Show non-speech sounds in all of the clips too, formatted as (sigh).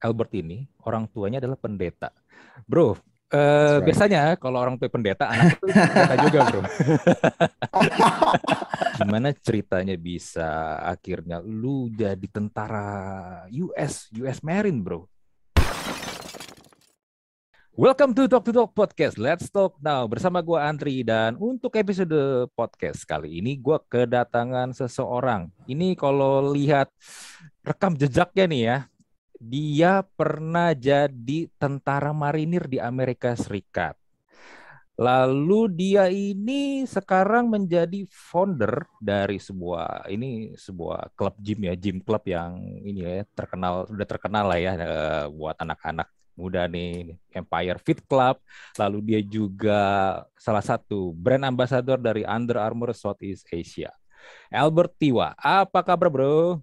Albert ini orang tuanya adalah pendeta. Bro, Uh, right. Biasanya kalau orang tua pendeta, anak itu pendeta juga bro. (laughs) Gimana ceritanya bisa akhirnya lu jadi tentara US, US Marine bro? Welcome to Talk to Talk Podcast. Let's talk now bersama gue Andri dan untuk episode podcast kali ini gue kedatangan seseorang. Ini kalau lihat rekam jejaknya nih ya, dia pernah jadi tentara marinir di Amerika Serikat. Lalu dia ini sekarang menjadi founder dari sebuah ini sebuah klub gym ya, gym club yang ini ya terkenal sudah terkenal lah ya uh, buat anak-anak muda nih Empire Fit Club. Lalu dia juga salah satu brand ambassador dari Under Armour Southeast Asia. Albert Tiwa, apa kabar bro?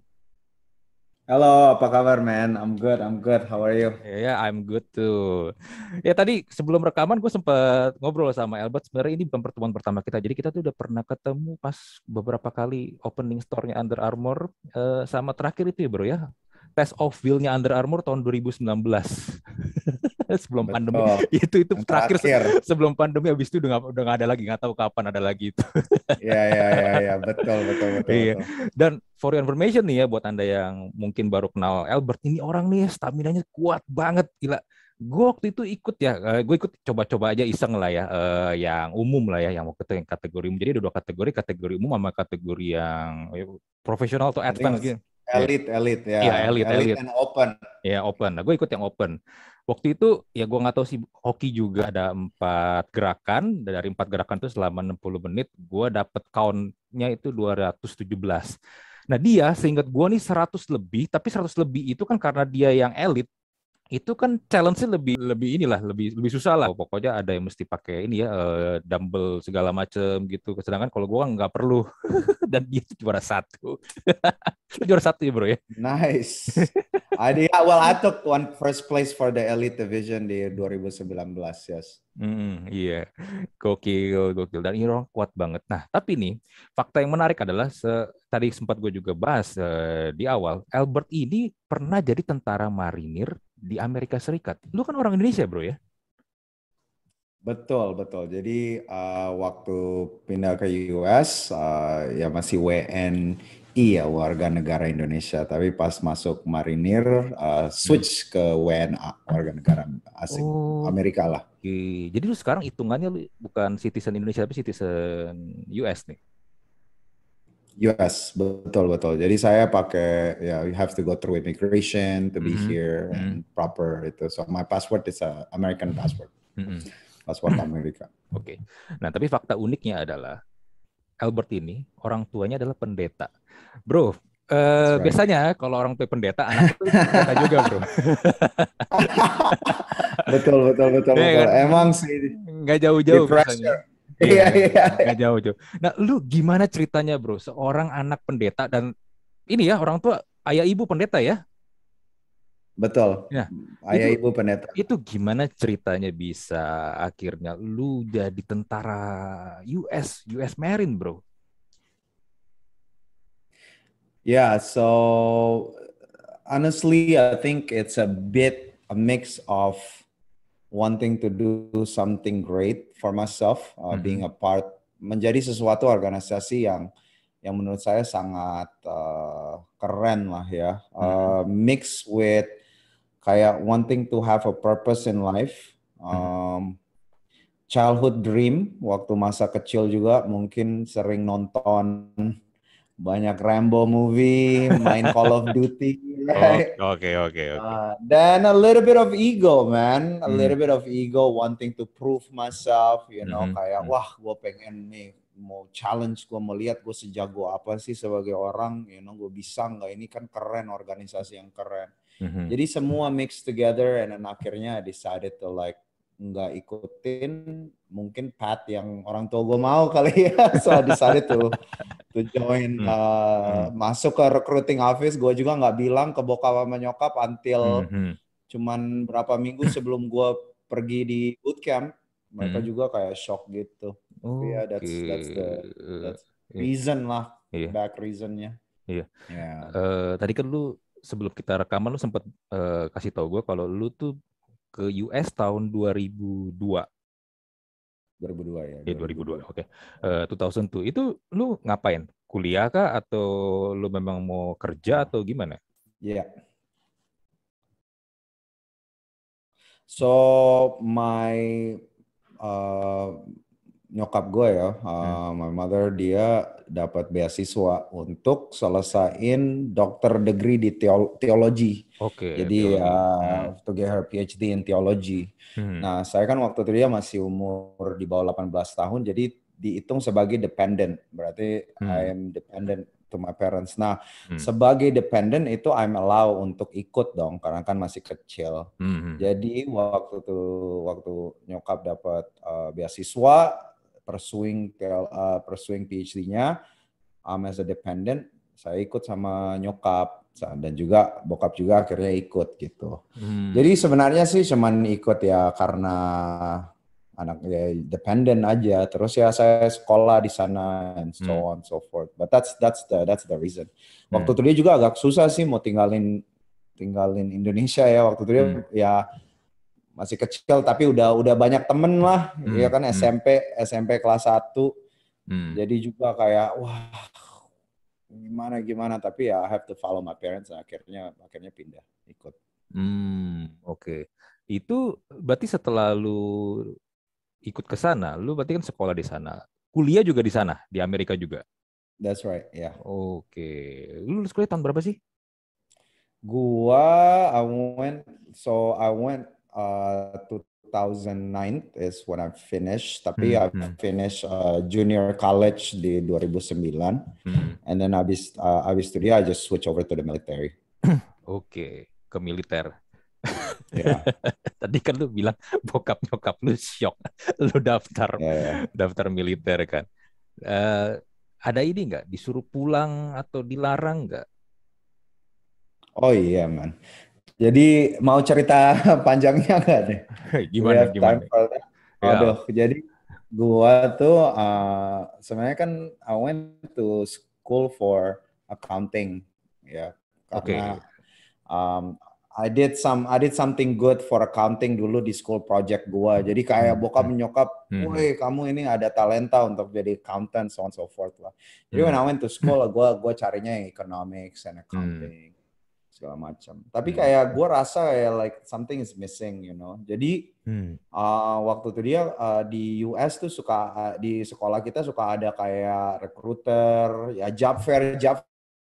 Halo, apa kabar, man? I'm good, I'm good. How are you? Ya, yeah, I'm good too. Ya tadi sebelum rekaman gue sempat ngobrol sama Albert. Sebenarnya ini bukan pertemuan pertama kita. Jadi kita tuh udah pernah ketemu pas beberapa kali opening store-nya Under Armour. Uh, sama terakhir itu ya bro ya, test of will-nya Under Armour tahun 2019. (laughs) (laughs) sebelum Betul. pandemi. (laughs) itu itu Yang terakhir, terakhir sebelum pandemi habis itu udah gak, udah gak ada lagi, nggak tahu kapan ada lagi itu. (laughs) Iya iya iya ya. betul betul betul. Iya. Dan for your information nih ya buat Anda yang mungkin baru kenal Albert ini orang nih stamina-nya kuat banget gila. Gue waktu itu ikut ya, eh, gue ikut coba-coba aja iseng lah ya, uh, yang umum lah ya, yang waktu itu yang kategori umum. Jadi ada dua kategori, kategori umum sama kategori yang ya, profesional atau advance gitu. Elite, elite ya. Iya, elite, elite. Elite and open. Iya, open. Nah, gue ikut yang open. Waktu itu ya gue nggak tahu sih hoki juga ada empat gerakan dari empat gerakan itu selama 60 menit gue dapet countnya itu 217. Nah dia seingat gue nih 100 lebih, tapi 100 lebih itu kan karena dia yang elit, itu kan challenge-nya lebih lebih inilah lebih lebih susah lah. Pokoknya ada yang mesti pakai ini ya uh, dumbbell segala macem gitu. Sedangkan kalau gue nggak perlu. (laughs) Dan dia juara satu. (laughs) Juara satu ya bro ya? Nice. I well I took one first place for the elite division di 2019 yes. Hmm, iya, gokil, gokil. Dan ini orang kuat banget. Nah, tapi nih, fakta yang menarik adalah, se tadi sempat gue juga bahas uh, di awal, Albert ini pernah jadi tentara marinir di Amerika Serikat. Lu kan orang Indonesia, bro ya? Betul, betul. Jadi uh, waktu pindah ke US, uh, ya masih WNI ya warga negara Indonesia. Tapi pas masuk marinir, uh, switch ke WNA warga negara asing oh. Amerika lah. Jadi lu sekarang hitungannya lu bukan citizen Indonesia tapi citizen US nih. US, betul betul. Jadi saya pakai ya you have to go through immigration to be mm -hmm. here mm -hmm. and proper itu. So my passport is a American passport. Mm -hmm. Passport Amerika. Oke. Okay. Nah, tapi fakta uniknya adalah Albert ini orang tuanya adalah pendeta. Bro, Uh, right. Biasanya kalau orang tua pendeta, anak itu pendeta juga, bro. (laughs) betul, betul, betul, ya, betul. Kan? Emang sih. Nggak jauh-jauh biasanya. Iya, iya, iya. Nggak jauh-jauh. Nah, lu gimana ceritanya, bro? Seorang anak pendeta dan ini ya orang tua ayah ibu pendeta ya? Betul. Ya, ayah itu, ibu pendeta. Itu gimana ceritanya bisa akhirnya lu jadi tentara US, US Marine, bro? Yeah, so honestly, I think it's a bit a mix of wanting to do something great for myself, uh, mm-hmm. being a part, menjadi sesuatu organisasi yang yang menurut saya sangat uh, keren lah ya, uh, mm-hmm. mix with kayak wanting to have a purpose in life, mm-hmm. um, mm-hmm. childhood dream waktu masa kecil juga mungkin sering nonton banyak Rambo movie, main Call of Duty. Oke oke oke. Uh, then a little bit of ego, man. A hmm. little bit of ego, wanting to prove myself. You know, hmm. kayak hmm. wah, gue pengen nih mau challenge, gue mau lihat gue sejago apa sih sebagai orang. You know, gue bisa nggak? Ini kan keren, organisasi yang keren. Hmm. Jadi semua mix together, and then akhirnya I decided to like nggak ikutin mungkin path yang orang tua gue mau kali ya (laughs) so I decided to to join hmm. uh, hmm. masuk ke recruiting office gue juga nggak bilang ke bokap sama nyokap until hmm. hmm. cuman berapa minggu (laughs) sebelum gue pergi di bootcamp mereka hmm. juga kayak shock gitu oh, ya yeah, that's okay. that's the that's reason lah yeah. back reasonnya Iya. Yeah. Uh, tadi kan lu sebelum kita rekaman lu sempat uh, kasih tau gue kalau lu tuh ke US tahun 2002. 2002 ya. Ya 2002. Oke. Okay. Uh, 2002 itu lu ngapain? Kuliah kah atau lu memang mau kerja atau gimana? Iya. Yeah. So my uh, nyokap gue ya, uh, my mother dia dapat beasiswa untuk selesaiin dokter degree di teologi. Oke. Okay, Jadi ya uh, to get her PhD in theology. Hmm. Nah, saya kan waktu itu dia masih umur di bawah 18 tahun, jadi dihitung sebagai dependent. Berarti hmm. I'm dependent to my parents. Nah, hmm. sebagai dependent itu I'm allow untuk ikut dong karena kan masih kecil. Hmm. Jadi waktu itu waktu nyokap dapat uh, beasiswa pursuing uh, pursuing PhD-nya um, as a dependent saya ikut sama nyokap dan juga bokap juga akhirnya ikut gitu. Hmm. Jadi sebenarnya sih cuman ikut ya karena anak ya dependent aja. Terus ya saya sekolah di sana and so hmm. on so forth. But that's that's the that's the reason. Waktu hmm. itu dia juga agak susah sih mau tinggalin tinggalin Indonesia ya waktu itu dia hmm. ya masih kecil tapi udah udah banyak temen lah hmm. ya kan SMP hmm. SMP kelas 1 hmm. jadi juga kayak wah gimana gimana tapi ya I have to follow my parents akhirnya akhirnya pindah ikut hmm oke okay. itu berarti setelah lu ikut ke sana lu berarti kan sekolah di sana kuliah juga di sana di Amerika juga that's right ya yeah. oke okay. lu lulus kuliah tahun berapa sih gua I went so I went uh, 2009 is when I finished. Tapi mm -hmm. I finished uh, junior college di 2009. Mm -hmm. And then abis uh, abis itu dia I just switch over to the military. (clears throat) Oke, okay. ke militer. (laughs) Yeah. (laughs) Tadi kan lu bilang bokap nyokap lu shock, (laughs) lu daftar yeah, yeah. daftar militer kan. Uh, ada ini nggak disuruh pulang atau dilarang nggak? Oh iya man. Jadi mau cerita (laughs) panjangnya nggak nih? (laughs) Gimana gimana? Ya. Aduh, yeah. jadi gua tuh uh, sebenarnya kan I went to school for accounting ya karena okay. um, I did some I did something good for accounting dulu di school project gua. Jadi kayak hmm. bokap menyokap, hmm. "Woi, kamu ini ada talenta untuk jadi accountant so on so forth lah." Jadi hmm. when I went to school, gua gua carinya economics and accounting. Hmm segala macam. Tapi hmm. kayak gue rasa ya like something is missing, you know. Jadi hmm. uh, waktu itu dia uh, di US tuh suka uh, di sekolah kita suka ada kayak recruiter, ya job fair, job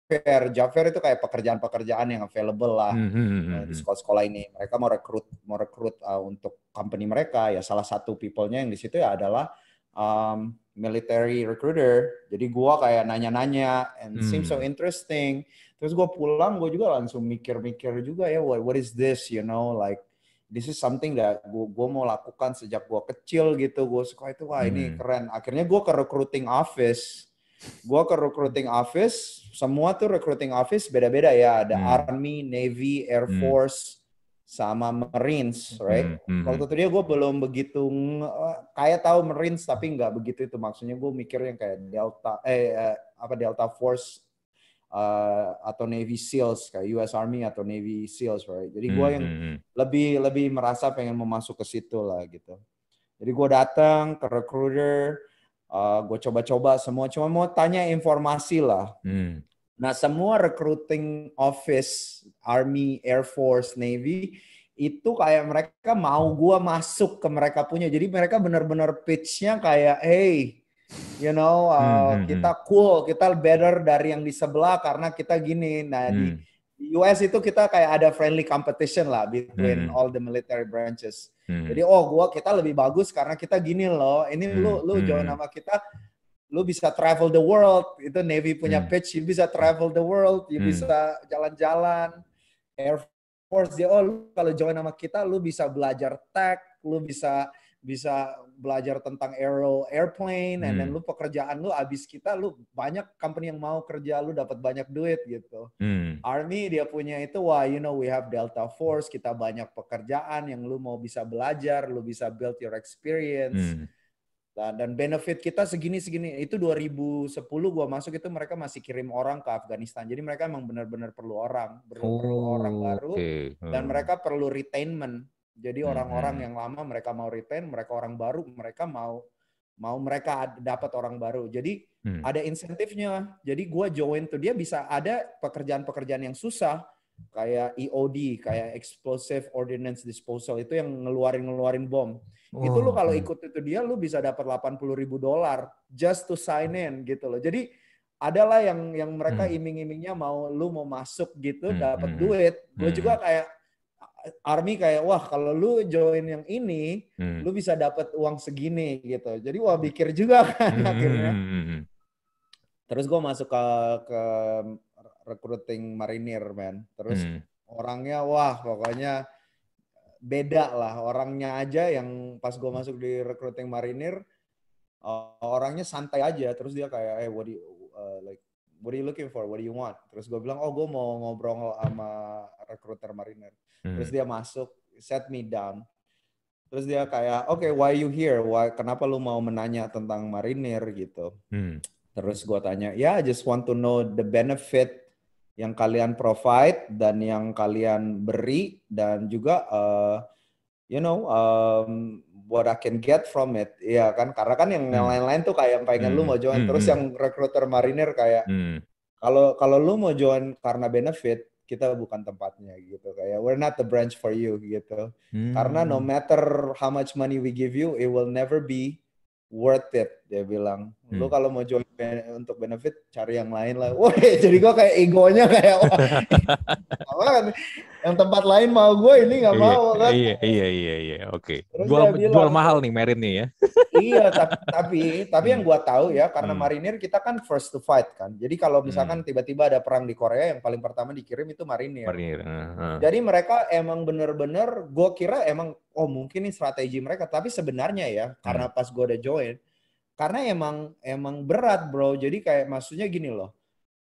fair, job fair itu kayak pekerjaan-pekerjaan yang available lah hmm. hmm, hmm uh, di sekolah-sekolah ini. Mereka mau rekrut mau rekrut uh, untuk company mereka. Ya salah satu people-nya yang di situ ya adalah um, military recruiter. Jadi gua kayak nanya-nanya and hmm. seems so interesting terus gue pulang gue juga langsung mikir-mikir juga ya what, what is this you know like this is something that gue gue mau lakukan sejak gue kecil gitu gue suka itu wah ini hmm. keren akhirnya gue ke recruiting office gue ke recruiting office semua tuh recruiting office beda-beda ya ada hmm. army navy air hmm. force hmm. sama marines right hmm. Hmm. waktu itu dia gue belum begitu kayak tahu marines tapi nggak begitu itu maksudnya gue mikir yang kayak delta eh, eh apa delta force uh, atau Navy SEALs kayak US Army atau Navy SEALs, right? Jadi gue yang mm -hmm. lebih lebih merasa pengen mau masuk ke situ lah gitu. Jadi gue datang ke recruiter, uh, gue coba-coba semua, cuma mau tanya informasi lah. Mm. Nah semua recruiting office, Army, Air Force, Navy itu kayak mereka mau gue masuk ke mereka punya. Jadi mereka benar-benar pitch-nya kayak, hey, you know uh, hmm, hmm, hmm, kita cool kita better dari yang di sebelah karena kita gini nah hmm. di, US itu kita kayak ada friendly competition lah between hmm. all the military branches hmm. jadi oh gua kita lebih bagus karena kita gini loh ini hmm. lu lu hmm. join nama kita lu bisa travel the world itu Navy punya hmm. pitch you bisa travel the world you hmm. bisa jalan-jalan Air Force dia oh lu kalau join nama kita lu bisa belajar tech lu bisa bisa belajar tentang aero airplane, hmm. and then lu pekerjaan lu abis kita lu banyak company yang mau kerja lu dapat banyak duit gitu. Hmm. Army dia punya itu wah you know we have Delta Force kita banyak pekerjaan yang lu mau bisa belajar, lu bisa build your experience. Hmm. Dan, dan benefit kita segini segini itu 2010 gua masuk itu mereka masih kirim orang ke Afghanistan. Jadi mereka emang benar-benar perlu orang, perlu, oh, perlu orang baru okay. dan hmm. mereka perlu retainment. Jadi hmm, orang-orang hmm. yang lama mereka mau retain, mereka orang baru mereka mau mau mereka dapat orang baru. Jadi hmm. ada insentifnya. Jadi gua join tuh dia bisa ada pekerjaan-pekerjaan yang susah kayak EOD, kayak explosive ordnance disposal itu yang ngeluarin ngeluarin bom. Oh, itu lu kalau ikut itu dia lu bisa dapat 80 ribu dolar just to sign in gitu loh. Jadi adalah yang yang mereka hmm. iming-imingnya mau lu mau masuk gitu hmm. dapat hmm. duit. Gue hmm. juga kayak army kayak wah kalau lu join yang ini hmm. lu bisa dapat uang segini gitu. Jadi wah pikir juga (laughs) kan hmm. akhirnya. Hmm. Terus gue masuk ke ke recruiting marinir man. Terus hmm. orangnya wah pokoknya beda lah orangnya aja yang pas gue masuk di recruiting marinir uh, orangnya santai aja terus dia kayak eh what do you, uh, like what are you looking for what do you want terus gue bilang oh gue mau ngobrol sama recruiter marinir hmm. terus dia masuk set me down terus dia kayak oke okay, why you here why kenapa lu mau menanya tentang marinir gitu hmm. terus gue tanya ya yeah, I just want to know the benefit yang kalian provide dan yang kalian beri dan juga uh, you know um, what I can get from it ya kan karena kan yang hmm. lain-lain tuh kayak pengen hmm. lu mau join hmm. terus hmm. yang recruiter mariner kayak hmm. kalau hmm. kalau lu mau join karena benefit kita bukan tempatnya gitu. Kayak we're not the branch for you gitu. Hmm. karena no matter how much money we give you it will never be worth it dia bilang hmm. lu kalau mau join untuk benefit cari yang lain lah (laughs) wah jadi gua kayak egonya kayak wah (laughs) kan yang tempat lain mau gue ini nggak iya, mau kan iya iya iya iya oke okay. jual bilang, jual mahal nih merit nih ya (laughs) iya tapi tapi tapi yang hmm. gua tahu ya karena hmm. marinir kita kan first to fight kan jadi kalau misalkan hmm. tiba-tiba ada perang di Korea yang paling pertama dikirim itu marinir marinir uh, uh. jadi mereka emang bener-bener gue kira emang oh mungkin ini strategi mereka tapi sebenarnya ya hmm. karena pas gue udah join karena emang emang berat bro jadi kayak maksudnya gini loh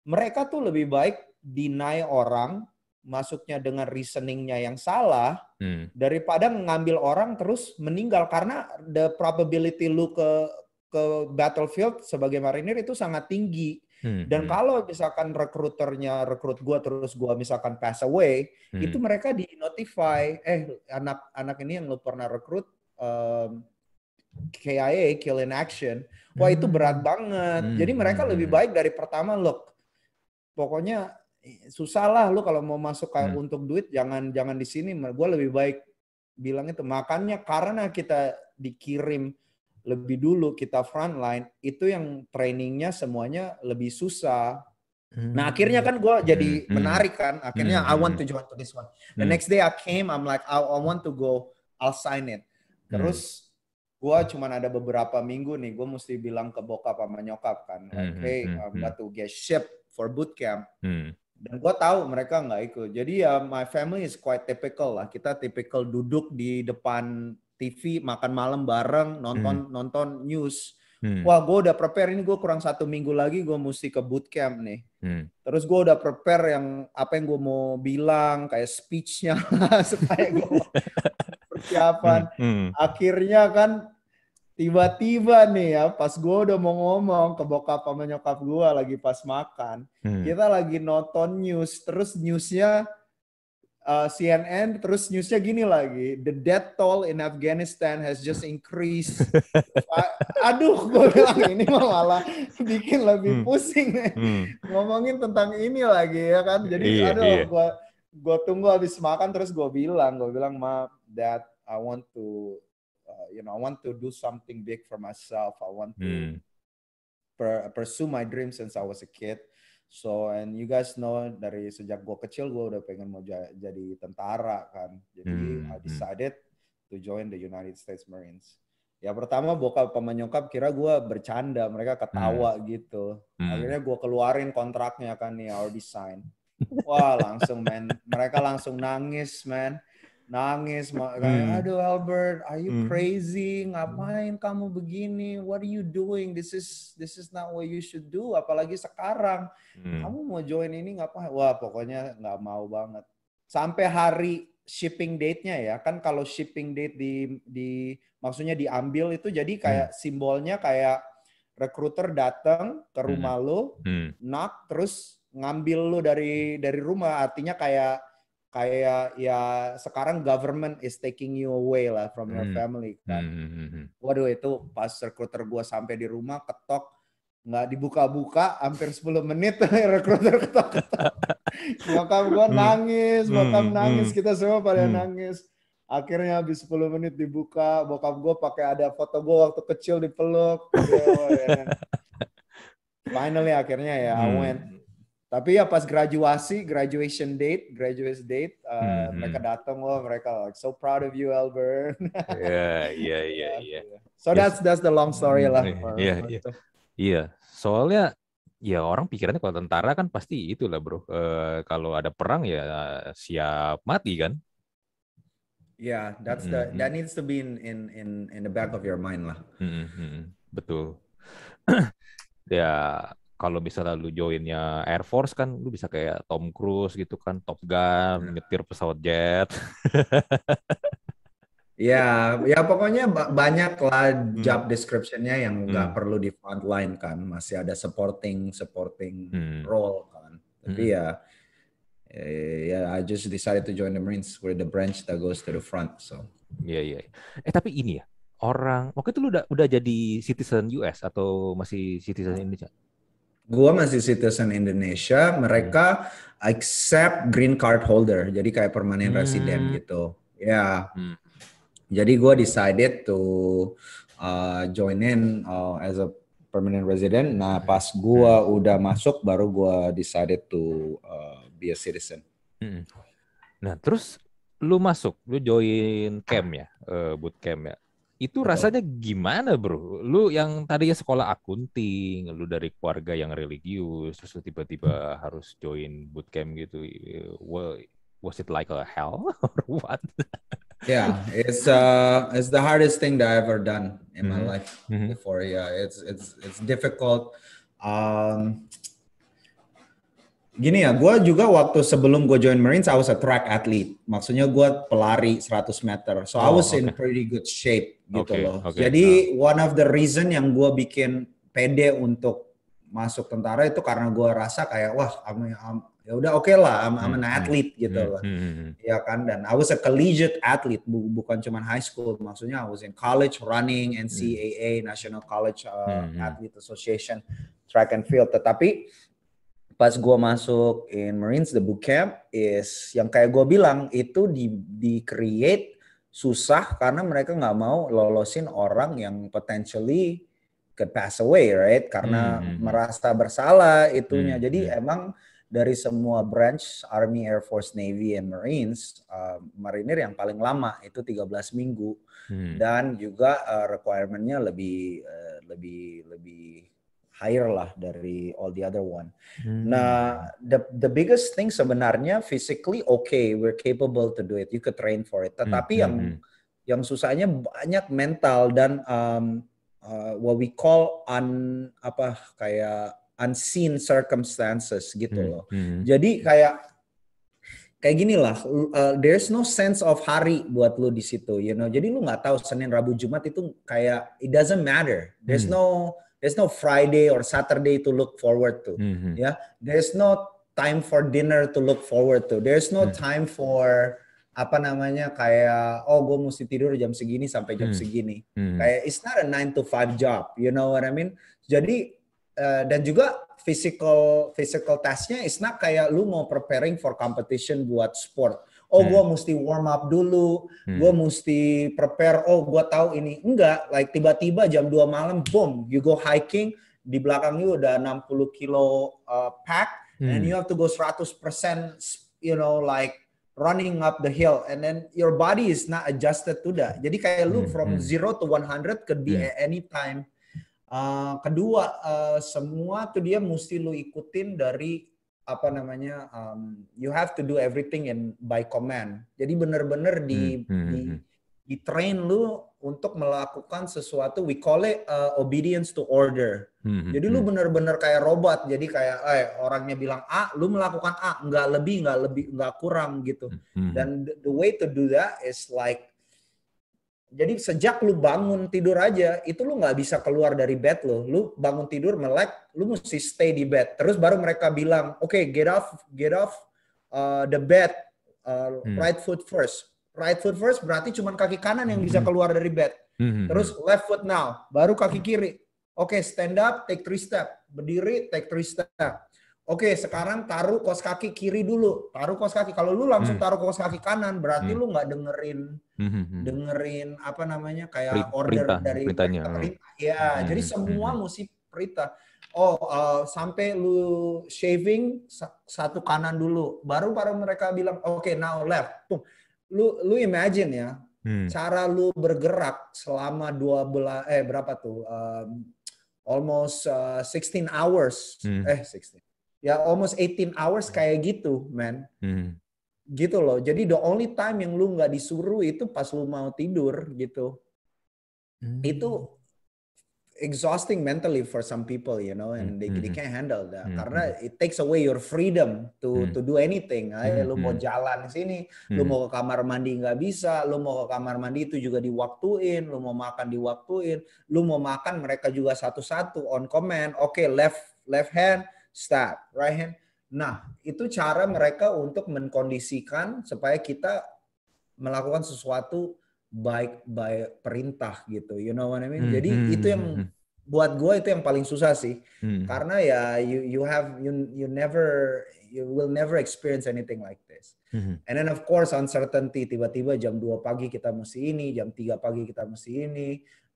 mereka tuh lebih baik deny orang masuknya dengan reasoningnya yang salah hmm. daripada ngambil orang terus meninggal karena the probability lu ke ke battlefield sebagai marinir itu sangat tinggi hmm. dan hmm. kalau misalkan rekruternya rekrut gua terus gua misalkan pass away hmm. itu mereka di notify eh anak-anak ini yang lu pernah rekrut um, KIA kill in action wah itu berat hmm. banget hmm. jadi mereka lebih hmm. baik dari pertama look pokoknya susah lah lu kalau mau masuk kayak hmm. untuk duit jangan jangan di sini gue lebih baik bilang itu makanya karena kita dikirim lebih dulu kita frontline itu yang trainingnya semuanya lebih susah hmm. nah akhirnya kan gue jadi hmm. menarik kan akhirnya hmm. I want to join to this one the hmm. next day I came I'm like I, I want to go I'll sign it terus hmm. Gue cuman ada beberapa minggu nih gue mesti bilang ke bokap sama nyokap kan like hmm. hey I'm about to get shipped for bootcamp hmm dan gue tahu mereka nggak ikut. Jadi ya my family is quite typical lah. Kita typical duduk di depan TV makan malam bareng nonton hmm. nonton news. Hmm. Wah gue udah prepare ini gue kurang satu minggu lagi gue mesti ke bootcamp nih. Hmm. Terus gue udah prepare yang apa yang gue mau bilang kayak speechnya (laughs) supaya gue (laughs) persiapan. Hmm. Hmm. Akhirnya kan tiba-tiba nih ya pas gue udah mau ngomong ke bokap sama nyokap gue lagi pas makan hmm. kita lagi nonton news terus newsnya uh, CNN terus newsnya gini lagi the death toll in Afghanistan has just increased (laughs) aduh gue bilang ini malah bikin lebih hmm. pusing nih hmm. ngomongin tentang ini lagi ya kan jadi iya, aduh iya. gue gue tunggu habis makan terus gue bilang gue bilang ma dad I want to uh, you know I want to do something big for myself. I want to mm. per, pursue my dreams since I was a kid. So and you guys know dari sejak gue kecil gue udah pengen mau jadi tentara kan. Jadi mm. I hmm. decided to join the United States Marines. Ya pertama bokap sama nyokap kira gue bercanda, mereka ketawa mm. gitu. Mm. Akhirnya gue keluarin kontraknya kan nih, our design. Wah langsung man, mereka langsung nangis man nangis kayak hmm. aduh Albert are you hmm. crazy ngapain kamu begini what are you doing this is this is not what you should do apalagi sekarang hmm. kamu mau join ini ngapain wah pokoknya nggak mau banget sampai hari shipping date-nya ya. Kan kalau shipping date di di maksudnya diambil itu jadi kayak hmm. simbolnya kayak recruiter datang ke rumah hmm. lo, hmm. knock terus ngambil lo dari dari rumah. Artinya kayak kayak ya sekarang government is taking you away lah from your hmm. family kan. Hmm. Waduh itu pas recruiter gua sampai di rumah ketok nggak dibuka-buka hampir 10 menit (laughs) rekruter ketok-ketok. (laughs) Bokap gue hmm. nangis, bokap hmm, nangis, hmm. kita semua pada nangis. Akhirnya habis 10 menit dibuka, bokap gue pakai ada foto gue waktu kecil dipeluk. (laughs) Ya. Finally akhirnya ya I went. Tapi ya pas graduasi, graduation date, graduation date, uh, mereka datang loh, mereka like so proud of you, Albert. (laughs) Iya, iya, iya, iya. So that's that's the long story lah. Iya, iya. Iya, soalnya ya orang pikirannya kalau tentara kan pasti itulah bro. E, kalau ada perang ya siap mati kan. Ya, yeah, that's the mm -hmm. that needs to be in in in in the back of your mind lah. Mm -hmm. Betul. (clears throat) ya kalau bisa lalu joinnya Air Force kan lu bisa kayak Tom Cruise gitu kan Top Gun yeah. nyetir pesawat jet (laughs) Ya, ya pokoknya banyak lah hmm. job description-nya yang nggak hmm. perlu di frontline kan, masih ada supporting supporting hmm. role kan. Tapi hmm. ya, ya I just decided to join the Marines with the branch that goes to the front. So. Iya iya. Eh tapi ini ya orang, waktu itu lu udah udah jadi citizen US atau masih citizen Indonesia? Gua masih citizen Indonesia. Mereka hmm. accept green card holder, jadi kayak permanent hmm. resident gitu. Ya. Hmm jadi gue decided to uh, join in uh, as a permanent resident. Nah pas gue hmm. udah masuk baru gue decided to uh, be a citizen. Hmm. Nah terus lu masuk, lu join camp ya, uh, boot camp ya. Itu rasanya gimana bro? Lu yang tadinya sekolah akunting, lu dari keluarga yang religius, terus tiba-tiba harus join boot camp gitu. Well, was it like a hell (laughs) or what? yeah, it's uh, it's the hardest thing that I ever done in mm-hmm. my life mm-hmm. before. Yeah, it's it's it's difficult. Um, gini ya, gue juga waktu sebelum gue join Marines, I was a track athlete. Maksudnya gue pelari 100 meter. So oh, I was okay. in pretty good shape gitu okay, loh. Okay. Jadi uh. one of the reason yang gue bikin pede untuk masuk tentara itu karena gue rasa kayak wah I'm, I'm, ya udah oke okay lah I'm, I'm an hmm, hmm. athlete gitu hmm, loh ya kan dan I was a collegiate athlete bukan cuma high school maksudnya I was in college running NCAA National College uh, Athlete Association track and field tetapi pas gue masuk in Marines the boot camp is yang kayak gue bilang itu di di create susah karena mereka nggak mau lolosin orang yang potentially could pass away right karena hmm. merasa bersalah itunya hmm. jadi emang dari semua branch Army, Air Force, Navy, and Marines, uh, marinir yang paling lama itu 13 minggu hmm. dan juga uh, requirementnya lebih uh, lebih lebih higher lah dari all the other one. Hmm. Nah, the the biggest thing sebenarnya physically okay, we're capable to do it. You could train for it. Tetapi hmm. yang hmm. yang susahnya banyak mental dan um, uh, what we call un apa kayak unseen circumstances gitu hmm, loh. Hmm. Jadi kayak kayak gini lah, uh, there's no sense of hari buat lu di situ, you know. Jadi lu nggak tahu Senin, Rabu, Jumat itu kayak it doesn't matter. There's hmm. no there's no Friday or Saturday to look forward to. Hmm. Ya, yeah? there's no time for dinner to look forward to. There's no hmm. time for apa namanya kayak oh gue mesti tidur jam segini sampai jam hmm. segini. Hmm. Kayak it's not a 9 to 5 job, you know what I mean? Jadi Eh, dan juga physical physical testnya is not kayak lu mau preparing for competition buat sport. Oh, hmm. gue mesti warm up dulu, hmm. gue mesti prepare. Oh, gue tahu ini enggak. Like tiba-tiba jam 2 malam, boom, you go hiking di belakang you udah 60 kilo uh, pack, hmm. and you have to go 100% you know like running up the hill and then your body is not adjusted to that. Jadi kayak lu hmm. from hmm. zero to 100 could be hmm. any time Uh, kedua, uh, semua tuh dia mesti lu ikutin dari apa namanya, um, you have to do everything in by command. Jadi bener-bener di, hmm, hmm, di hmm. di train lu untuk melakukan sesuatu we call it uh, obedience to order. Hmm, jadi lu hmm. bener-bener kayak robot. Jadi kayak eh orangnya bilang A, lu melakukan A, nggak lebih, nggak lebih, nggak kurang gitu. Hmm. Dan the, the way to do that is like jadi sejak lu bangun tidur aja, itu lu nggak bisa keluar dari bed lo. Lu bangun tidur melek, lu mesti stay di bed. Terus baru mereka bilang, oke okay, get off, get off uh, the bed, uh, hmm. right foot first. Right foot first berarti cuma kaki kanan yang bisa hmm. keluar dari bed. Hmm. Terus left foot now, baru kaki kiri. Oke, okay, stand up, take three step. Berdiri, take three step. Oke, sekarang taruh kos kaki kiri dulu. Taruh kos kaki. Kalau lu langsung hmm. taruh kos kaki kanan, berarti hmm. lu nggak dengerin hmm. dengerin apa namanya kayak order perintah, dari perintahnya. Perintah. Ya, hmm. jadi semua hmm. mesti perintah. Oh, uh, sampai lu shaving satu kanan dulu, baru baru mereka bilang, oke, okay, now left. Tuh, lu lu imagine ya, hmm. cara lu bergerak selama dua belas eh berapa tuh? Um, almost uh, 16 hours. Hmm. Eh, 16 ya almost 18 hours kayak gitu, man. Hmm. Gitu loh. Jadi the only time yang lu nggak disuruh itu pas lu mau tidur gitu. Hmm. Itu exhausting mentally for some people, you know, and they, mm -hmm. they can't handle that mm -hmm. karena it takes away your freedom to mm -hmm. to do anything. Mm -hmm. lu mau jalan sini, mm -hmm. lu mau ke kamar mandi nggak bisa, lu mau ke kamar mandi itu juga diwaktuin, lu mau makan diwaktuin, lu mau makan mereka juga satu-satu on command. Oke, okay, left left hand, stop, right hand. Nah, itu cara mereka untuk mengkondisikan supaya kita melakukan sesuatu baik baik perintah gitu. You know what I mean? Hmm, Jadi hmm, itu yang hmm, hmm. buat gue itu yang paling susah sih. Hmm. Karena ya you you have you you never you will never experience anything like this. Hmm. And then of course uncertainty tiba-tiba jam 2 pagi kita mesti ini, jam 3 pagi kita mesti ini.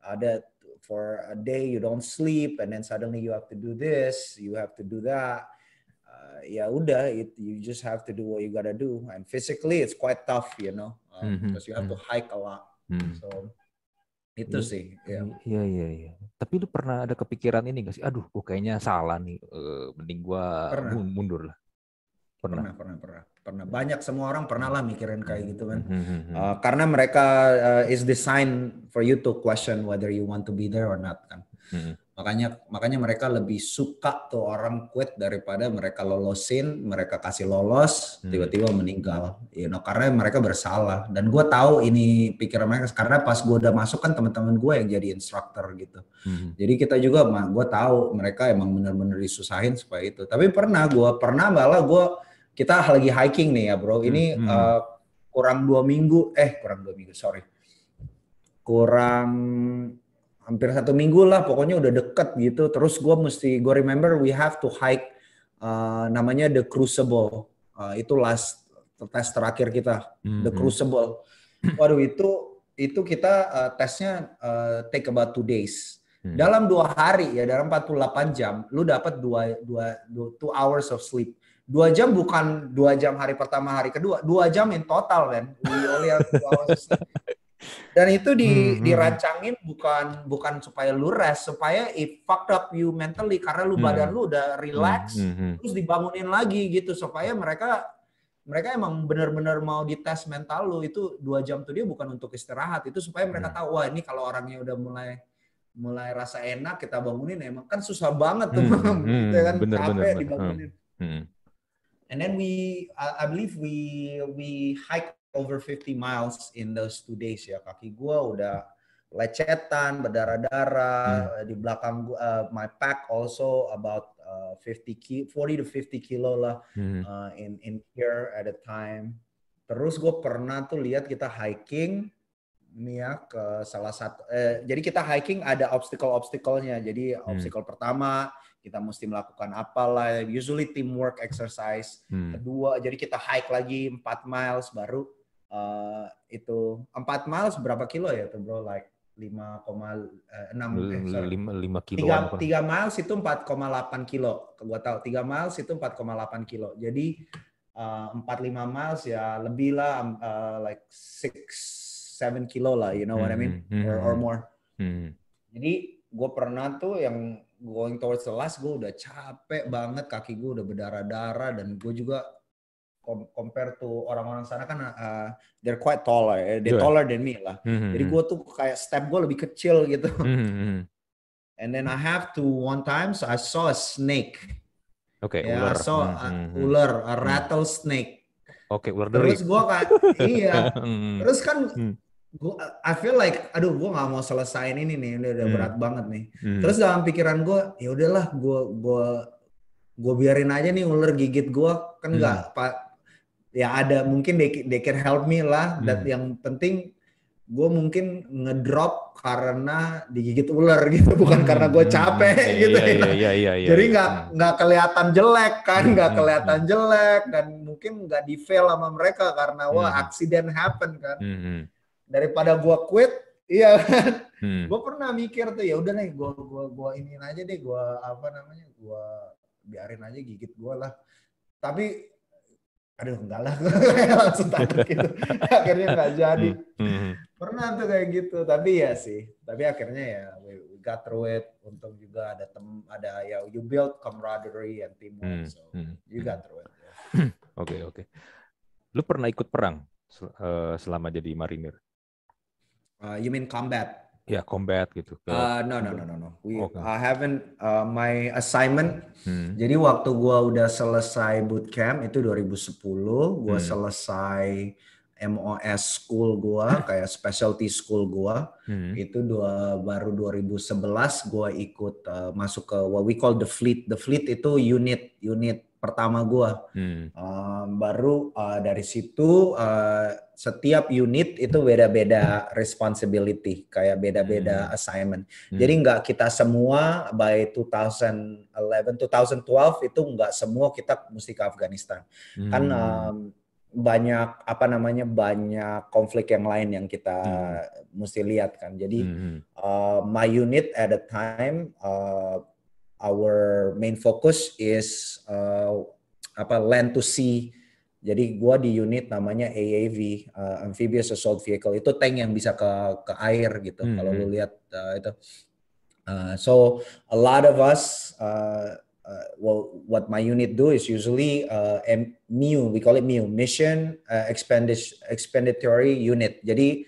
Ada for a day you don't sleep and then suddenly you have to do this you have to do that. Uh, ya udah it, you just have to do what you gotta do. And physically it's quite tough you know um, mm-hmm. because you have to mm-hmm. hike a lot. Mm. so itu ya, sih ya. Iya iya iya. Tapi lu pernah ada kepikiran ini gak sih? Aduh gue kayaknya salah nih. Uh, mending gue mundur lah. Pernah. Pernah pernah, pernah pernah banyak semua orang pernah lah mikirin kayak gitu kan. Uh, karena mereka uh, is designed for you to question whether you want to be there or not kan. Hmm. makanya makanya mereka lebih suka tuh orang quit daripada mereka lolosin mereka kasih lolos tiba-tiba meninggal. You know karena mereka bersalah. Dan gue tahu ini pikiran mereka karena pas gue udah masuk kan teman-teman gue yang jadi instructor gitu. Hmm. jadi kita juga gue tahu mereka emang bener-bener disusahin supaya itu. Tapi pernah gue pernah malah gue kita lagi hiking nih ya bro. Ini hmm. uh, kurang dua minggu, eh kurang dua minggu, sorry, kurang hampir satu minggu lah. Pokoknya udah deket gitu. Terus gue mesti, gue remember we have to hike uh, namanya the Crucible. Uh, itu last tes terakhir kita, hmm. the Crucible. Waduh itu itu kita uh, tesnya uh, take about two days. Hmm. Dalam dua hari ya, dalam 48 jam, lu dapat dua, dua, dua, two hours of sleep dua jam bukan dua jam hari pertama hari kedua. Dua jam in total kan (laughs) dan itu di, hmm, hmm, dirancangin bukan bukan supaya lu rest supaya it fucked up you mentally. Karena lu hmm. badan lu udah relax hmm, hmm, hmm. terus dibangunin lagi gitu. Supaya mereka mereka emang benar-benar mau dites mental lu. Itu dua jam tuh dia bukan untuk istirahat. Itu supaya mereka hmm. tahu wah ini kalau orangnya udah mulai mulai rasa enak kita bangunin emang kan susah banget tuh. Hmm, hmm, (laughs) kan? Bener, capek bener, dibangunin. Hmm and then we I, I believe we we hike over 50 miles in those two days ya kaki gue udah lecetan berdarah-darah hmm. di belakang gua, uh, my pack also about uh, 50 ki 40 to 50 kilo lah hmm. uh, in in here at a time terus gue pernah tuh lihat kita hiking nih ya ke salah satu eh, jadi kita hiking ada obstacle obstacle-nya jadi hmm. obstacle pertama kita mesti melakukan apalah usually teamwork exercise hmm. kedua jadi kita hike lagi 4 miles baru uh, itu 4 miles berapa kilo ya tuh bro like 5,6 eh, sorry. 5, 5 kilo 3, 3 miles itu 4,8 kilo gua tahu 3 miles itu 4,8 kilo jadi uh, 4 5 miles ya lebih lah uh, like 6 7 kilo lah you know what I mean hmm. or, or more hmm. jadi gue pernah tuh yang going towards the last gue udah capek banget kaki gue udah berdarah-darah dan gue juga compare to orang-orang sana kan uh, they're quite taller, eh, they're yeah. taller than me lah. Mm-hmm. Jadi gue tuh kayak step gue lebih kecil gitu. Mm-hmm. And then I have to one time so I saw a snake. Oke, okay, yeah, ular. I saw mm-hmm. a ular, a rattlesnake. Oke, okay, ular dari. Terus gue kayak (laughs) iya. Terus kan gua I feel like aduh gue nggak mau selesaiin ini nih ini udah hmm. berat banget nih hmm. terus dalam pikiran gue ya udahlah gue gue gue biarin aja nih ular gigit gue kan nggak hmm. pak ya ada mungkin they, they can help me lah hmm. dan yang penting gue mungkin ngedrop karena digigit ular (laughs) gitu bukan hmm. karena gue capek hmm. gitu iya, ya. Iya, iya, iya, jadi nggak hmm. nggak kelihatan jelek kan nggak hmm. kelihatan hmm. jelek dan mungkin nggak di fail sama mereka karena wah hmm. accident happen kan hmm daripada gua quit iya kan hmm. gue pernah mikir tuh ya udah nih gua gua gua ini aja deh gua apa namanya gua biarin aja gigit gua lah tapi aduh enggak lah (laughs) langsung takut gitu (laughs) akhirnya nggak jadi hmm. Hmm. pernah tuh kayak gitu tapi ya sih tapi akhirnya ya we, got through it untung juga ada tem ada ya you build camaraderie and teamwork hmm. so hmm. you got through it (laughs) oke oke okay, okay. lu pernah ikut perang eh, selama jadi marinir Uh, you mean combat? Ya, yeah, combat gitu. Uh, no, no, no, no, no. We, okay. I haven't. Uh, my assignment. Hmm. Jadi waktu gua udah selesai bootcamp itu 2010, gua hmm. selesai MOS school gua (laughs) kayak specialty school gua hmm. itu dua baru 2011 gua ikut uh, masuk ke what we call the fleet. The fleet itu unit unit pertama gua. Hmm. Uh, baru uh, dari situ uh, setiap unit itu beda-beda responsibility, kayak beda-beda hmm. assignment. Hmm. Jadi nggak kita semua by 2011, 2012 itu nggak semua kita mesti ke Afghanistan. Hmm. Kan um, banyak apa namanya banyak konflik yang lain yang kita hmm. mesti lihat kan. Jadi hmm. uh, my unit at the time, uh, our main focus is uh, apa land to sea jadi gua di unit namanya AAV, uh, Amphibious Assault Vehicle. Itu tank yang bisa ke ke air gitu. Hmm. Kalau lu hmm. lihat uh, itu. Uh, so a lot of us uh, uh, well what my unit do is usually uh, MIU, we call it MIU, Mission uh, Expenditory Unit. Jadi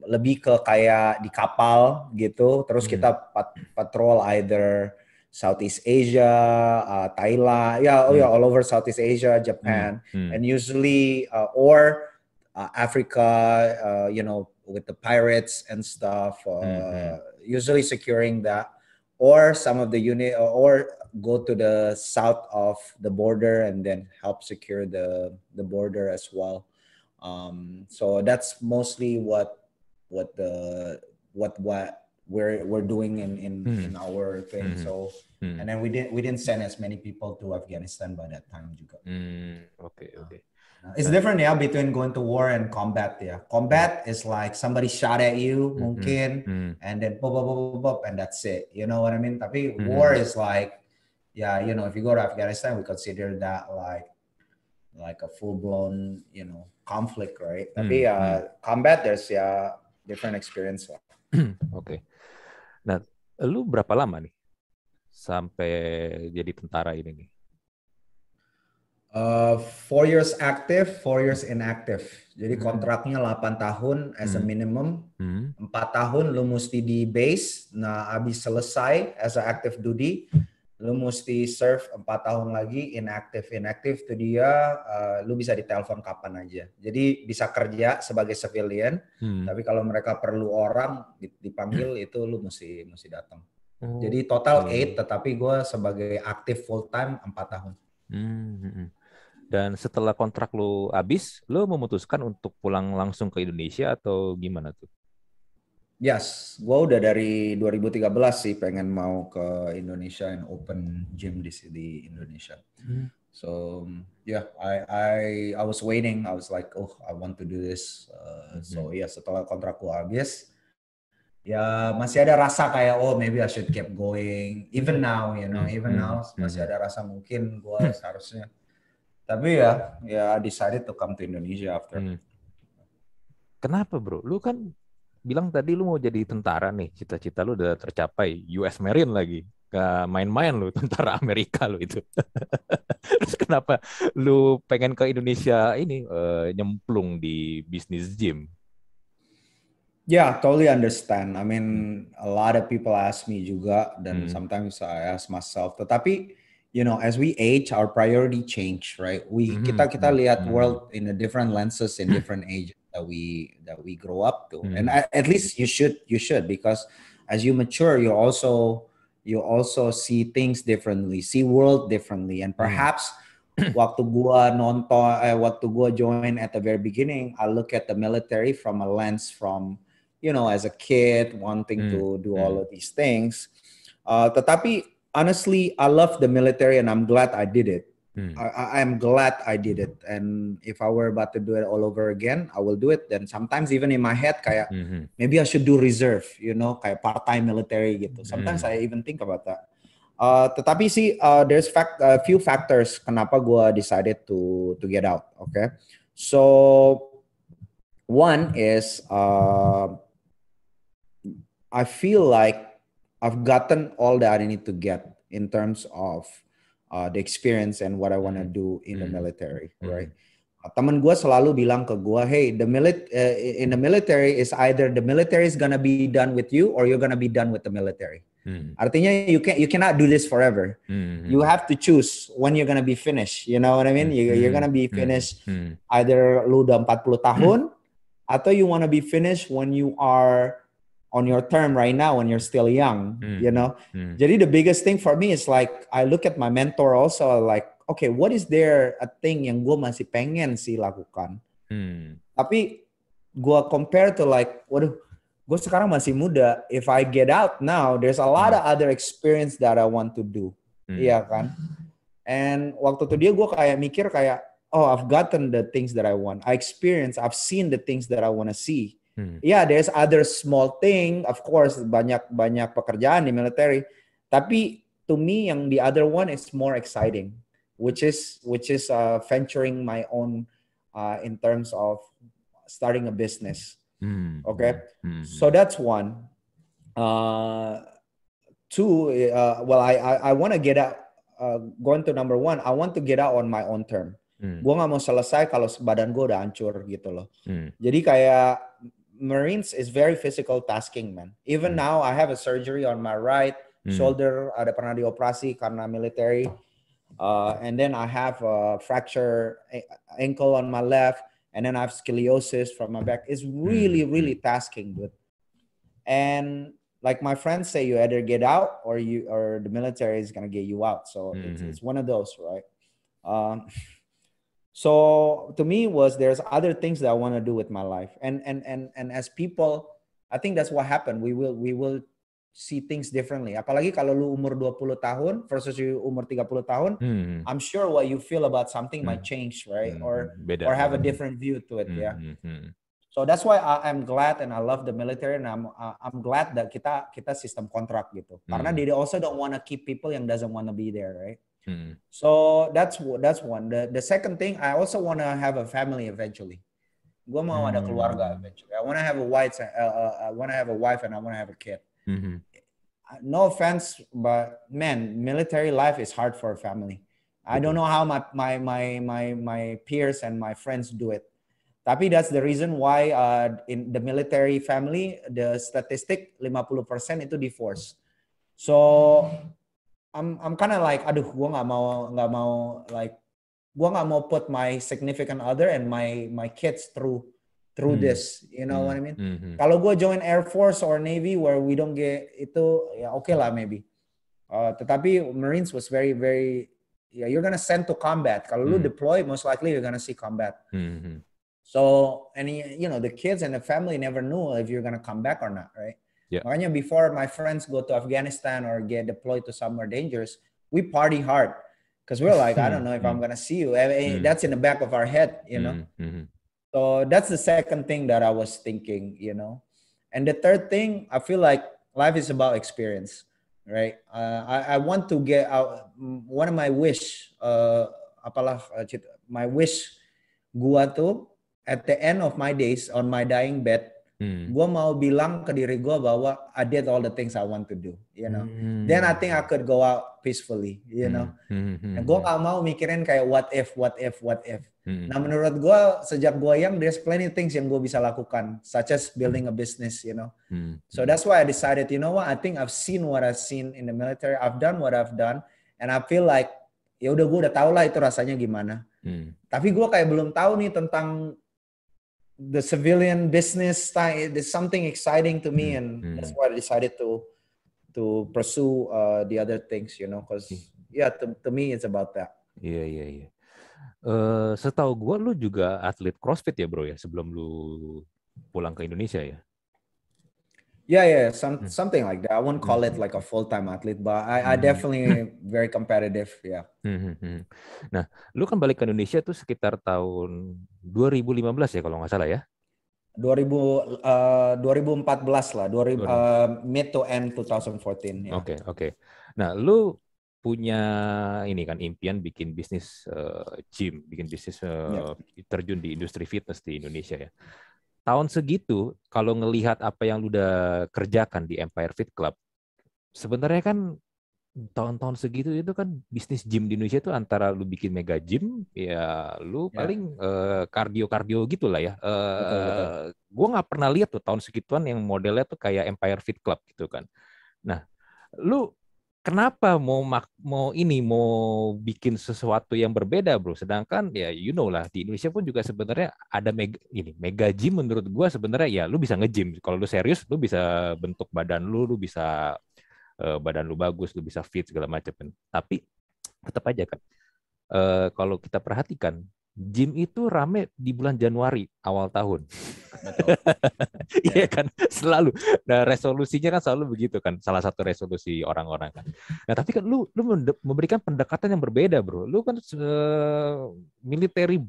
lebih ke kayak di kapal gitu, terus hmm. kita pat patrol either Southeast Asia, uh, Thailand, yeah, oh yeah, hmm. all over Southeast Asia, Japan, mm. and usually uh, or uh, Africa, uh, you know, with the pirates and stuff. Mm. Usually securing that, or some of the unit, or go to the south of the border and then help secure the the border as well. Um, so that's mostly what what the what what we're we're doing in in, mm. in our thing. Mm-hmm. So mm. and then we didn't we didn't send as many people to Afghanistan by that time juga. Mm. Okay, okay. Uh, it's different yeah between going to war and combat yeah. Combat is like somebody shot at you mm-hmm. mungkin mm. and then pop, pop, pop, pop, and that's it. You know what I mean? Tapi war is like yeah, you know, if you go to Afghanistan, we consider that like like a full blown, you know, conflict, right? Tapi uh, combat there's yeah different experience. (clears throat) okay. Nah, lu berapa lama nih sampai jadi tentara ini nih? Uh, four years active, four years inactive. Jadi hmm. kontraknya 8 tahun as a hmm. minimum. Hmm. 4 tahun lu mesti di base. Nah, habis selesai as a active duty, lu mesti serve empat tahun lagi inactive inactive itu dia uh, lu bisa ditelepon kapan aja jadi bisa kerja sebagai civilian hmm. tapi kalau mereka perlu orang dipanggil hmm. (clears throat) itu lu mesti mesti datang oh. jadi total eight tetapi gue sebagai aktif full time empat tahun hmm, hmm, hmm. dan setelah kontrak lu habis lu memutuskan untuk pulang langsung ke Indonesia atau gimana tuh Yes, gue udah dari 2013 sih pengen mau ke Indonesia and open gym di di Indonesia. Hmm. So yeah, I I I was waiting. I was like, oh, I want to do this. Uh, hmm. So yeah, setelah kontrak gue habis, ya masih ada rasa kayak oh maybe I should keep going. Even now, you know, hmm. even hmm. now masih hmm. ada rasa mungkin gue seharusnya. Tapi ya, ya I decided to come to Indonesia after. Hmm. Kenapa bro? Lu kan bilang tadi lu mau jadi tentara nih, cita-cita lu udah tercapai, US Marine lagi. Gak main-main lu (laughs) tentara Amerika lu itu. (laughs) Terus kenapa lu pengen ke Indonesia ini uh, nyemplung di bisnis gym? Yeah, totally understand. I mean, a lot of people ask me juga, dan hmm. sometimes I ask myself. Tetapi, you know, as we age, our priority change, right? We hmm. kita kita lihat hmm. world in a different lenses in different ages that we that we grow up to, hmm. and at least you should you should because as you mature, you also you also see things differently, see world differently, and hmm. perhaps (clears throat) waktu gua nonton, eh, waktu gua join at the very beginning, I look at the military from a lens from, you know, as a kid wanting mm. to do mm. all of these things. Uh, tetapi honestly, I love the military and I'm glad I did it. Hmm. I, am glad I did it. And if I were about to do it all over again, I will do it. Then sometimes even in my head, kayak mm-hmm. maybe I should do reserve, you know, kayak part-time military gitu. Sometimes mm. I even think about that. Uh, tetapi sih, uh, there's fact a few factors kenapa gue decided to to get out. Okay, so one is uh, I feel like I've gotten all that I need to get in terms of uh, the experience and what I want to mm-hmm. do in the mm-hmm. military, mm-hmm. right? Uh, temen gue selalu bilang ke gue, hey, the milit uh, in the military is either the military is gonna be done with you or you're gonna be done with the military. Hmm. Artinya you can you cannot do this forever. Hmm. You have to choose when you're gonna be finished. You know what I mean? Hmm. You, you're gonna be finished hmm. either lu udah 40 tahun atau you wanna be finished when you are on your term right now when you're still young, mm. you know. Mm. Jadi the biggest thing for me is like I look at my mentor also like, okay, what is there a thing yang gue masih pengen sih lakukan? Mm. Tapi gue compare to like, waduh, gue sekarang masih muda. If I get out now, there's a lot mm. of other experience that I want to do, mm. iya kan? And waktu itu dia gue kayak mikir kayak, oh, I've gotten the things that I want. I experience, I've seen the things that I want to see Hmm. Ya, yeah, there's other small thing, of course banyak banyak pekerjaan di military. Tapi to me yang the other one is more exciting, which is which is uh, venturing my own uh, in terms of starting a business. Hmm. Okay, hmm. so that's one. Uh, two, uh, well, I I, I want to get out. Uh, going to number one, I want to get out on my own term. Hmm. Gue nggak mau selesai kalau badan gue udah hancur gitu loh. Hmm. Jadi kayak Marines is very physical tasking, man. Even mm. now, I have a surgery on my right mm. shoulder. Ada pernah dioperasi karena military. Uh, and then I have a fracture ankle on my left, and then I have scoliosis from my back. It's really, mm. really tasking, dude. And like my friends say, you either get out or you or the military is gonna get you out. So mm-hmm. it's, it's one of those, right? Um, (laughs) so to me was there's other things that i want to do with my life and and and and as people i think that's what happened we will we will see things differently apalagi kalau lu umur 20 tahun versus you umur 30 tahun hmm. i'm sure what you feel about something hmm. might change right hmm. or Beda. or have a different view to it hmm. yeah hmm. so that's why I, am glad and I love the military and I'm uh, I'm glad that kita kita sistem kontrak gitu hmm. karena they also don't want to keep people yang doesn't want to be there right Hmm. So that's that's one. The the second thing, I also want to have a family eventually. Gue mau ada hmm. keluarga eventually. I want to have a wife. Uh, uh, I want to have a wife and I want to have a kid. Mm-hmm. No offense, but man, military life is hard for a family. I don't know how my my my my my peers and my friends do it. Tapi that's the reason why uh, in the military family the statistic 50% itu divorce. So I'm I'm kind of like aduh gue nggak mau nggak mau like gue nggak mau put my significant other and my my kids through through mm. this you know mm. what I mean mm-hmm. kalau gue join Air Force or Navy where we don't get itu ya oke okay lah maybe uh, tetapi Marines was very very yeah you're gonna send to combat kalau mm. lu deploy most likely you're gonna see combat mm-hmm. so and you know the kids and the family never knew if you're gonna come back or not right Yeah. Makanya before my friends go to Afghanistan or get deployed to somewhere dangerous, we party hard because we're like, I don't know if I'm gonna see you. Mm. That's in the back of our head, you know. Mm-hmm. So that's the second thing that I was thinking, you know. And the third thing, I feel like life is about experience, right? Uh, I, I want to get out. One of my wish, uh, apalah, uh, my wish, gua tuh at the end of my days on my dying bed, hmm. gue mau bilang ke diri gue bahwa I did all the things I want to do, you know. Hmm. Then I think I could go out peacefully, you know. Hmm. Hmm. gue gak mau mikirin kayak what if, what if, what if. Hmm. Nah menurut gue sejak gue yang there's plenty things yang gue bisa lakukan, such as building a business, you know. Hmm. So that's why I decided, you know what, I think I've seen what I've seen in the military, I've done what I've done, and I feel like ya udah gue udah tau lah itu rasanya gimana. Hmm. Tapi gue kayak belum tahu nih tentang the civilian business is something exciting to me, mm. and mm. that's why I decided to to pursue uh, the other things, you know, because yeah, to, to me it's about that. Iya yeah, iya yeah, iya. Yeah. Uh, setahu gue lu juga atlet CrossFit ya bro ya sebelum lu pulang ke Indonesia ya? Yeah, yeah, some, hmm. something like that. I won't call it hmm. like a full time athlete, but I, I hmm. definitely very competitive. Yeah. Nah, lu kan balik ke Indonesia tuh sekitar tahun 2015 ya kalau nggak salah ya? 2000 uh, 2014 lah, 2000 uh, mid to end 2014. Oke yeah. oke. Okay, okay. Nah, lu punya ini kan impian bikin bisnis uh, gym, bikin bisnis uh, yeah. terjun di industri fitness di Indonesia ya tahun segitu kalau ngelihat apa yang lu udah kerjakan di Empire Fit Club, sebenarnya kan tahun-tahun segitu itu kan bisnis gym di Indonesia itu antara lu bikin mega gym ya lu ya. paling uh, eh, kardio kardio gitulah ya. Uh, betul, betul. Gue nggak pernah lihat tuh tahun segituan yang modelnya tuh kayak Empire Fit Club gitu kan. Nah, lu kenapa mau mak mau ini mau bikin sesuatu yang berbeda bro? Sedangkan ya you know lah di Indonesia pun juga sebenarnya ada mega ini mega gym menurut gua sebenarnya ya lu bisa nge-gym. Kalau lu serius lu bisa bentuk badan lu lu bisa uh, badan lu bagus lu bisa fit segala macam tapi tetap aja kan uh, kalau kita perhatikan gym itu rame di bulan Januari awal tahun. (laughs) Iya kan, selalu. Nah, resolusinya kan selalu begitu kan, salah satu resolusi orang-orang kan. Nah, tapi kan lu lu memberikan pendekatan yang berbeda, Bro. Lu kan uh, military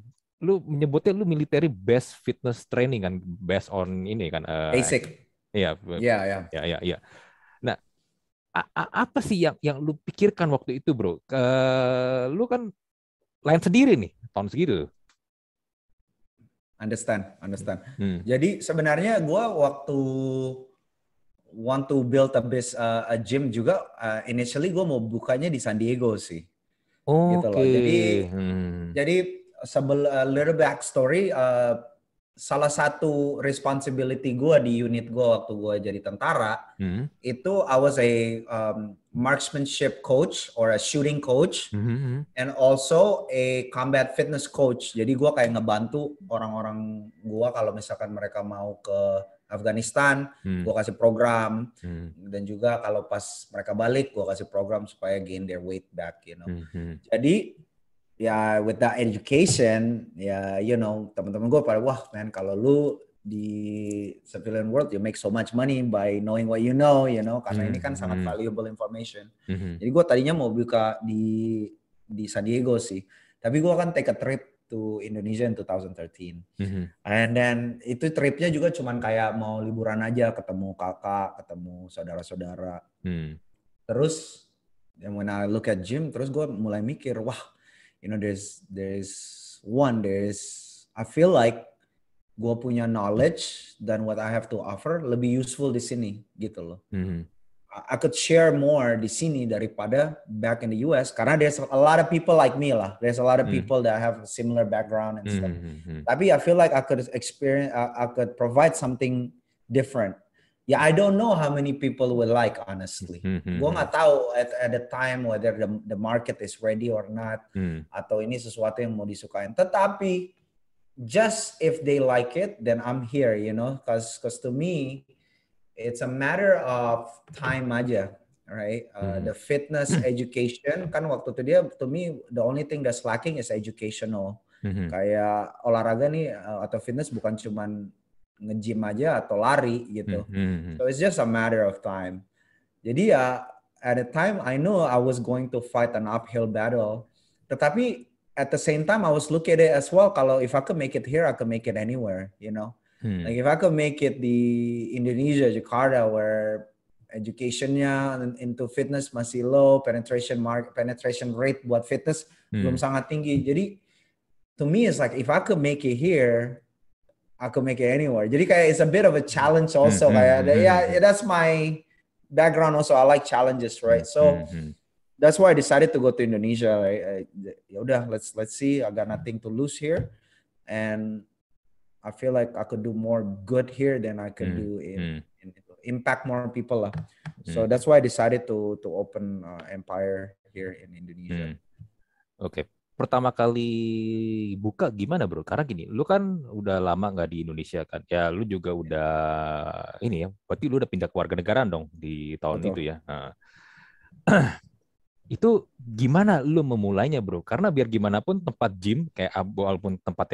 lu menyebutnya lu military best fitness training kan, based on ini kan uh, basic. Iya, iya, iya. Iya, iya, iya. Nah, apa sih yang yang lu pikirkan waktu itu, Bro? Uh, lu kan lain sendiri nih tahun segitu. Understand, understand. Hmm. Jadi sebenarnya gue waktu want to build a base uh, a gym juga uh, initially gue mau bukanya di San Diego sih. Oh, gitu loh. Jadi hmm. jadi sebel uh, little backstory uh, salah satu responsibility gue di unit gue waktu gue jadi tentara hmm. itu I was a um, marksmanship coach or a shooting coach hmm, hmm, hmm. and also a combat fitness coach jadi gue kayak ngebantu orang-orang gue kalau misalkan mereka mau ke Afghanistan hmm. gue kasih program hmm. dan juga kalau pas mereka balik gue kasih program supaya gain their weight back you know hmm. hmm. jadi ya with that education ya you know teman-teman gue pada wah man kalau lu di civilian world you make so much money by knowing what you know you know karena mm -hmm. ini kan mm-hmm. sangat valuable information mm -hmm. jadi gue tadinya mau buka di di San Diego sih tapi gue akan take a trip to Indonesia in 2013 mm -hmm. and then itu tripnya juga cuman kayak mau liburan aja ketemu kakak ketemu saudara-saudara mm. terus when I look at gym terus gue mulai mikir wah you know there's there's one there's I feel like gue punya knowledge dan what I have to offer lebih useful di sini gitu loh. Mm-hmm. I could share more di sini daripada back in the US karena there's a lot of people like me lah. There's a lot of mm. people that have a similar background and stuff. Mm-hmm. Tapi I feel like I could experience, I could provide something different ya I don't know how many people will like honestly. Mm-hmm. Gue nggak tahu at, at the time whether the, the market is ready or not mm. atau ini sesuatu yang mau disukain. Tetapi just if they like it, then I'm here, you know, cause cause to me it's a matter of time aja, right? Uh, mm. The fitness (clears throat) education kan waktu itu dia to me the only thing that's lacking is educational. Mm-hmm. Kayak olahraga nih uh, atau fitness bukan cuman nge-gym aja atau lari gitu. Mm-hmm. So it's just a matter of time. Jadi ya at the time I know I was going to fight an uphill battle. Tetapi at the same time I was looking at it as well kalau if I could make it here I could make it anywhere, you know. Hmm. Like if I could make it di Indonesia, Jakarta where educationnya into fitness masih low, penetration mark penetration rate buat fitness hmm. belum sangat tinggi. Jadi to me it's like if I could make it here I could make it anywhere. Jadi kayak it's a bit of a challenge also mm-hmm, kayak mm-hmm. yeah, yeah that's my background also. I like challenges, right? So mm-hmm. that's why I decided to go to Indonesia. Right? I, ya udah, let's let's see. I got nothing to lose here, and I feel like I could do more good here than I could mm-hmm. do in, in, impact more people lah. So that's why I decided to to open uh, Empire here in Indonesia. Okay pertama kali buka gimana bro? Karena gini, lu kan udah lama nggak di Indonesia kan? Ya lu juga udah ini ya, berarti lu udah pindah ke warga negara dong di tahun Betul. itu ya. Nah, (clears throat) itu gimana lu memulainya bro? Karena biar gimana pun tempat gym kayak walaupun tempat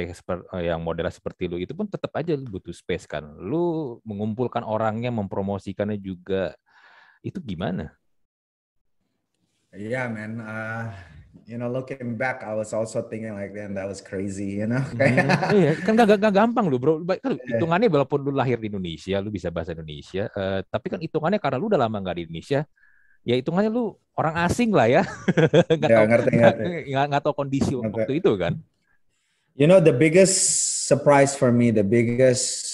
yang model seperti lu itu pun tetap aja lu butuh space kan. Lu mengumpulkan orangnya, mempromosikannya juga itu gimana? Iya yeah, man. Uh you know looking back I was also thinking like damn that was crazy you know mm, iya kan gak, gak, gampang lu bro kan yeah. hitungannya walaupun lu lahir di Indonesia lu bisa bahasa Indonesia uh, tapi kan hitungannya karena lu udah lama nggak di Indonesia ya hitungannya lu orang asing lah ya (laughs) nggak yeah, tahu ngerti, ngerti. Gak, gak tahu kondisi ngerti. waktu itu kan you know the biggest surprise for me the biggest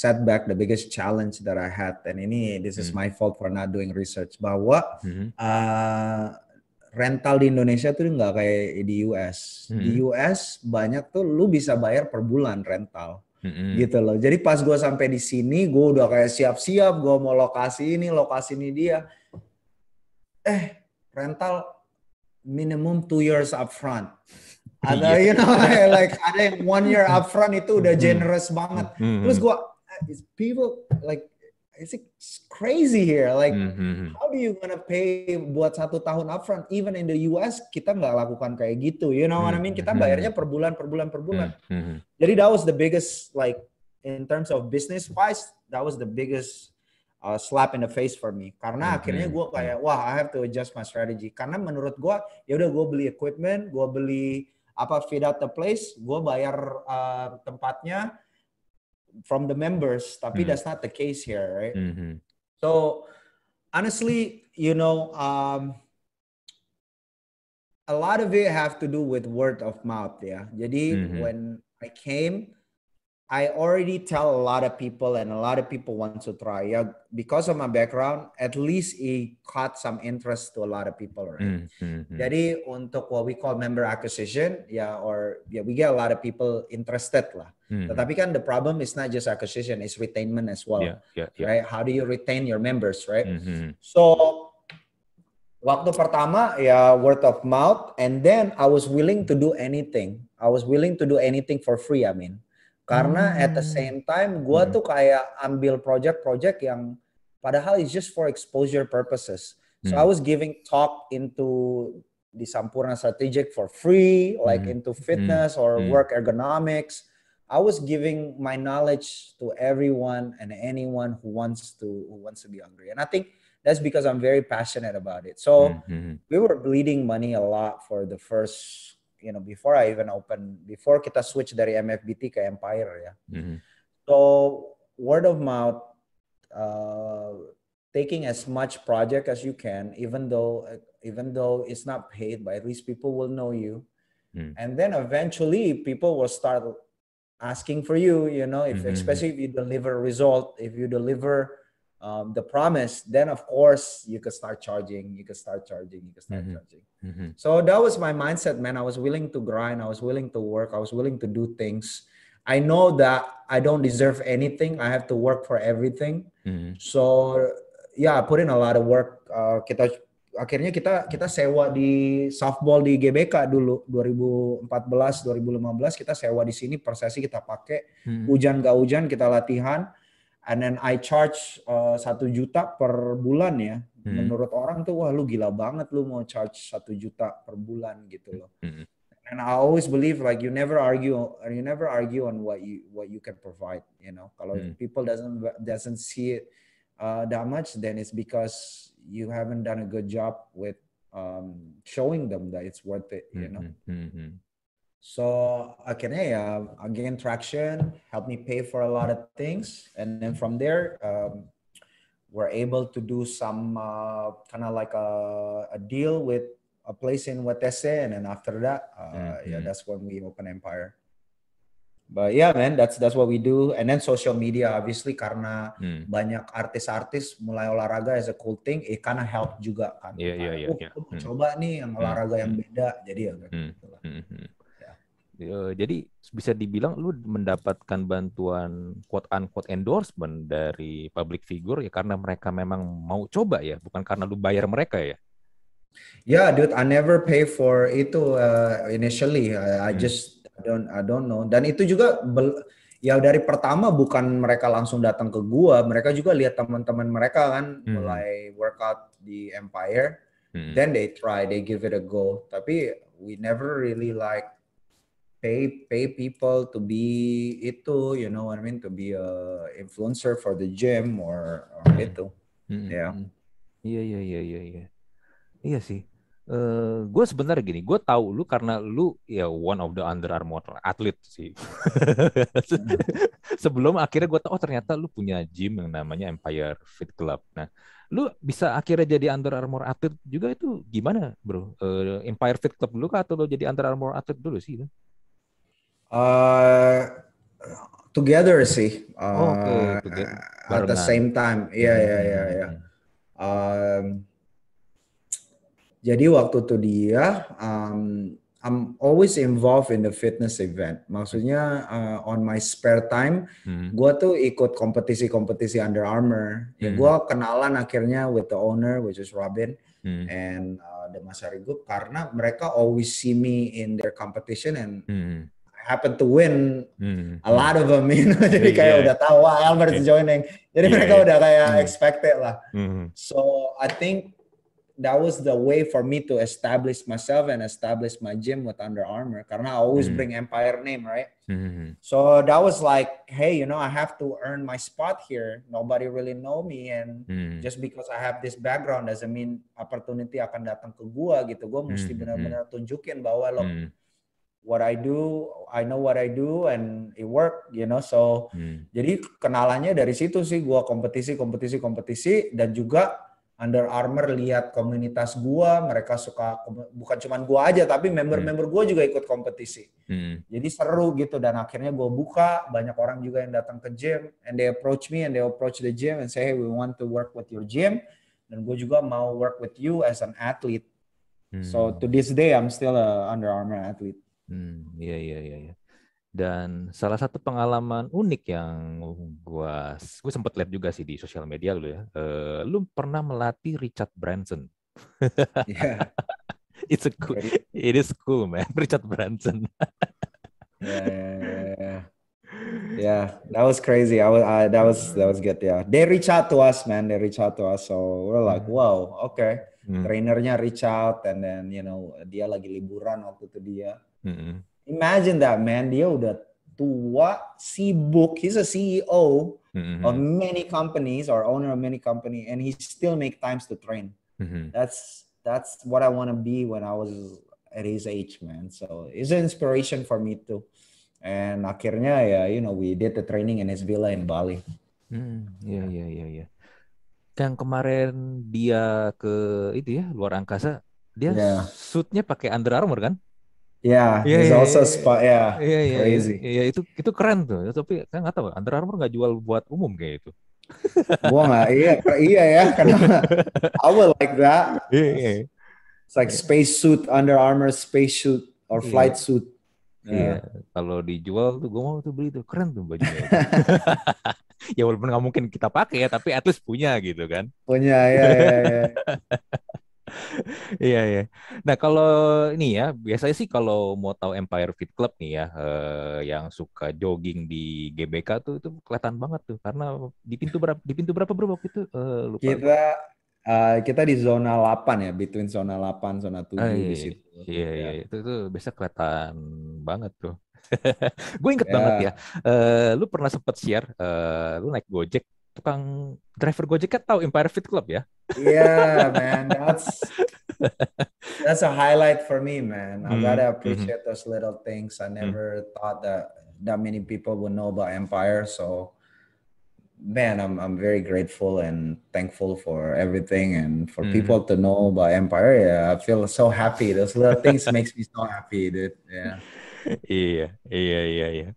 setback, the biggest challenge that I had, and ini this is hmm. my fault for not doing research bahwa hmm. uh, rental di Indonesia tuh nggak kayak di US. Hmm. Di US banyak tuh lu bisa bayar per bulan rental. Hmm. Gitu loh. Jadi pas gue sampai di sini, gue udah kayak siap-siap, gue mau lokasi ini, lokasi ini dia. Eh, rental minimum two years upfront. (laughs) Ada, yeah. you know, like ada yang one year upfront itu udah generous banget. Terus gue, eh, people like it's crazy here. Like, mm-hmm. how do you gonna pay buat satu tahun upfront? Even in the US, kita nggak lakukan kayak gitu. You know what I mean? Kita mm-hmm. bayarnya per bulan, per bulan, per bulan. Mm-hmm. Jadi that was the biggest, like, in terms of business wise, that was the biggest uh, slap in the face for me. Karena mm-hmm. akhirnya gue kayak, wah, I have to adjust my strategy. Karena menurut gue, ya udah gue beli equipment, gue beli apa feed out the place, gue bayar uh, tempatnya, from the members tapi mm-hmm. that's not the case here right mm-hmm. so honestly you know um, a lot of it have to do with word of mouth yeah jadi mm-hmm. when i came I already tell a lot of people, and a lot of people want to try. Yeah, because of my background, at least it caught some interest to a lot of people, right? Mm-hmm. Jadi untuk what we call member acquisition, yeah, or yeah, we get a lot of people interested lah. Mm-hmm. Tetapi kan the problem is not just acquisition, it's retainment as well, yeah, yeah, yeah. right? How do you retain your members, right? Mm-hmm. So waktu pertama ya word of mouth, and then I was willing to do anything. I was willing to do anything for free. I mean. Karena hmm. at the same time gue hmm. tuh kayak ambil project-project yang padahal it's just for exposure purposes. So hmm. I was giving talk into di Sampurna Strategic for free, like hmm. into fitness hmm. or hmm. work ergonomics. I was giving my knowledge to everyone and anyone who wants to who wants to be hungry. And I think that's because I'm very passionate about it. So mm-hmm. we were bleeding money a lot for the first you know before I even open before kita switch dari MFBT ke Empire ya. Mm-hmm. So word of mouth, uh, taking as much project as you can, even though even though it's not paid, but at least people will know you, mm. and then eventually people will start asking for you. You know, if mm-hmm. especially if you deliver result, if you deliver um, the promise, then of course you could start charging, you could start charging, you could start mm-hmm. charging. Mm-hmm. So that was my mindset, man. I was willing to grind, I was willing to work, I was willing to do things. I know that I don't deserve anything. I have to work for everything. Mm-hmm. So yeah, I put in a lot of work. Uh, kita akhirnya kita kita sewa di softball di GBK dulu 2014 2015 kita sewa di sini per sesi kita pakai hmm. hujan gak hujan kita latihan and then I charge uh, satu uh, juta per bulan ya. Hmm. Menurut orang tuh wah lu gila banget lu mau charge satu juta per bulan gitu loh. Hmm. And I always believe like you never argue you never argue on what you what you can provide. You know, kalau hmm. people doesn't doesn't see it uh, that much, then it's because you haven't done a good job with um, showing them that it's worth it. You know. Hmm. So akhirnya ya again traction, help me pay for a lot of things, and then from there um, we're able to do some uh, kind of like a, a deal with a place in Watese, and then after that, uh, mm-hmm. yeah, that's when we open Empire. But yeah, man, that's that's what we do. And then social media, obviously, karena hmm. banyak artis-artis mulai olahraga as a cool thing, it kind of help juga kan. Iya iya iya. iya. Hmm. Coba nih yang hmm. olahraga hmm. yang beda, jadi ya. Hmm. Gitu lah. Hmm. Hmm. Ya. Jadi bisa dibilang lu mendapatkan bantuan quote unquote endorsement dari public figure ya karena mereka memang mau coba ya, bukan karena lu bayar mereka ya. Yeah, dude, I never pay for itu uh, initially. I, I hmm. just I don't I don't know. Dan itu juga bel, ya dari pertama bukan mereka langsung datang ke gua, mereka juga lihat teman-teman mereka kan hmm. mulai workout di Empire. Hmm. Then they try, they give it a go. Tapi we never really like pay pay people to be itu, you know what I mean, to be a influencer for the gym or, or hmm. itu. Hmm. Ya. Iya iya iya iya iya. Iya sih uh, eh, gue sebenarnya gini, gue tahu lu karena lu ya one of the Under Armour atlet sih. (laughs) Sebelum akhirnya gue tahu oh ternyata lu punya gym yang namanya Empire Fit Club. Nah, lu bisa akhirnya jadi Under Armour atlet juga itu gimana, bro? Uh, Empire Fit Club dulu kah atau lu jadi Under Armour atlet dulu sih? Uh, together sih. Uh, oh, okay. At the same time, iya iya iya. iya. Hmm. Um, jadi waktu itu dia, um, I'm always involved in the fitness event. Maksudnya uh, on my spare time, hmm. gue tuh ikut kompetisi-kompetisi Under Armour. Ya, hmm. Ya gue kenalan akhirnya with the owner, which is Robin, hmm. and uh, the Mas Group, karena mereka always see me in their competition and hmm. Happen to win hmm. a lot of them, (laughs) you know. Jadi kayak yeah. udah tahu wah Albert is joining. Jadi yeah, mereka yeah. udah kayak hmm. expected lah. Hmm. So I think that was the way for me to establish myself and establish my gym with Under Armour. Karena I always mm-hmm. bring Empire name, right? Mm-hmm. So that was like, hey, you know, I have to earn my spot here. Nobody really know me, and mm-hmm. just because I have this background doesn't mean opportunity akan datang ke gua gitu. Gua mesti mm-hmm. benar-benar tunjukin bahwa lo mm-hmm. What I do, I know what I do and it work, you know. So hmm. jadi kenalannya dari situ sih gua kompetisi, kompetisi, kompetisi dan juga Under Armour lihat komunitas gua, mereka suka bukan cuma gua aja tapi member-member gua juga ikut kompetisi. Hmm. Jadi seru gitu dan akhirnya gua buka, banyak orang juga yang datang ke gym and they approach me and they approach the gym and say, "Hey, we want to work with your gym." Dan gue juga mau work with you as an athlete. Hmm. So to this day I'm still a Under Armour athlete. Hmm, iya iya iya iya. Dan salah satu pengalaman unik yang gua gue sempat lihat juga sih di sosial media lu ya. Uh, lu pernah melatih Richard Branson. (laughs) Yeah. (laughs) It's a cool, it is cool man, (laughs) Richard Branson. yeah, yeah, yeah, yeah. that was crazy. I was, uh, that was, that was good. Yeah, they reach out to us, man. They reach out to us, so we're like, hmm. wow, okay. Hmm. Trainernya reach out, and then you know dia lagi liburan waktu itu dia. Hmm Imagine that man, dia udah tua, sibuk. He's a CEO mm-hmm. of many companies or owner of many company, and he still make times to train. Mm-hmm. That's that's what I want to be when I was at his age, man. So it's an inspiration for me too. And akhirnya ya, you know, we did the training in his villa in Bali. Hmm, iya iya iya iya. Yang kemarin dia ke itu ya luar angkasa, dia yeah. suitnya pakai Under Armour kan? Yeah, yeah, he's yeah, also yeah, spot. Yeah, yeah, yeah, crazy. Iya, yeah, itu itu keren tuh. Tapi kan nggak tahu, Under Armour nggak jual buat umum kayak itu. (laughs) gua nggak, iya, iya ya, karena (laughs) I will like that. Yeah, yeah. It's like space suit, Under Armour space suit or flight yeah. suit. Iya, yeah. yeah. kalau dijual tuh gue mau tuh beli tuh keren tuh bajunya. (laughs) ya walaupun nggak mungkin kita pakai ya, tapi at least punya gitu kan. Punya ya. ya, ya. (laughs) Iya iya. Nah kalau ini ya biasanya sih kalau mau tahu Empire Fit Club nih ya eh, yang suka jogging di GBK tuh itu kelihatan banget tuh karena di pintu berapa di pintu berapa bro waktu itu uh, lupa. Kita uh, kita di zona 8 ya, between zona 8 zona 7 ah, iya, di situ. Iya iya, ya. itu tuh biasa kelihatan banget tuh. (laughs) gue inget yeah. banget ya. Uh, lu pernah sempet share uh, lu naik Gojek tukang driver Gojek kan tahu Empire Fit Club ya? Yeah, man, that's that's a highlight for me, man. I mm-hmm. gotta mm-hmm. appreciate those little things. I never mm-hmm. thought that that many people would know about Empire, so man, I'm I'm very grateful and thankful for everything and for mm-hmm. people to know about Empire. Yeah, I feel so happy. Those little things makes me so happy, dude. Yeah. (laughs) iya, iya, iya, iya.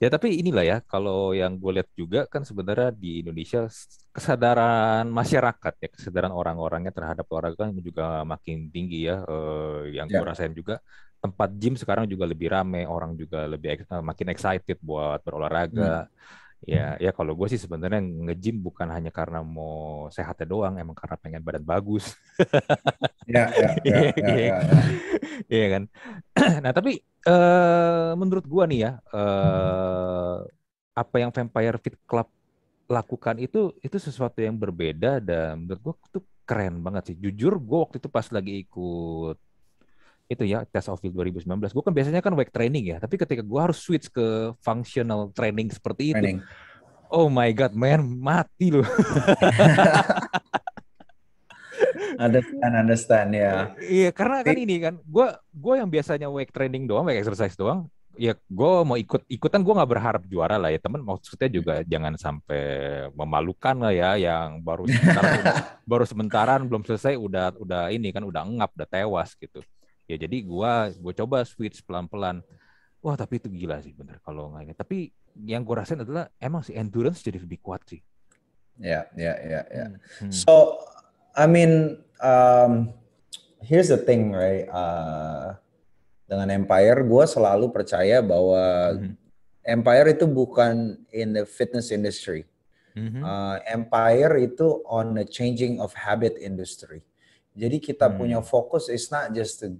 Ya tapi inilah ya, kalau yang gue lihat juga kan sebenarnya di Indonesia kesadaran masyarakat ya, kesadaran orang-orangnya terhadap olahraga kan juga makin tinggi ya. Uh, yang yeah. gue rasain juga tempat gym sekarang juga lebih rame, orang juga lebih makin excited buat berolahraga. Hmm. Ya, ya kalau gue sih sebenarnya nge-gym bukan hanya karena mau sehatnya doang, emang karena pengen badan bagus. ya, ya, (laughs) ya, ya, ya, ya. Iya kan. (clears throat) nah tapi uh, menurut gue nih ya, uh, apa yang Vampire Fit Club lakukan itu itu sesuatu yang berbeda dan menurut gue itu keren banget sih. Jujur gue waktu itu pas lagi ikut itu ya tes of field 2019 gue kan biasanya kan weight training ya tapi ketika gue harus switch ke functional training seperti itu oh my god man mati loh understand understand ya. Iya karena kan ini kan gue gue yang biasanya weight training doang weight exercise doang ya gue mau ikut ikutan gue nggak berharap juara lah ya temen maksudnya juga jangan sampai memalukan lah ya yang baru sebentar (laughs) baru sementaran belum selesai udah udah ini kan udah ngap udah tewas gitu ya jadi gua gue coba switch pelan-pelan wah tapi itu gila sih bener kalau nggak tapi yang gue rasain adalah emang si endurance jadi lebih kuat sih ya ya ya ya hmm. so I mean um, here's the thing right uh, dengan Empire gue selalu percaya bahwa hmm. Empire itu bukan in the fitness industry mm-hmm. uh, Empire itu on the changing of habit industry jadi kita hmm. punya fokus is not just to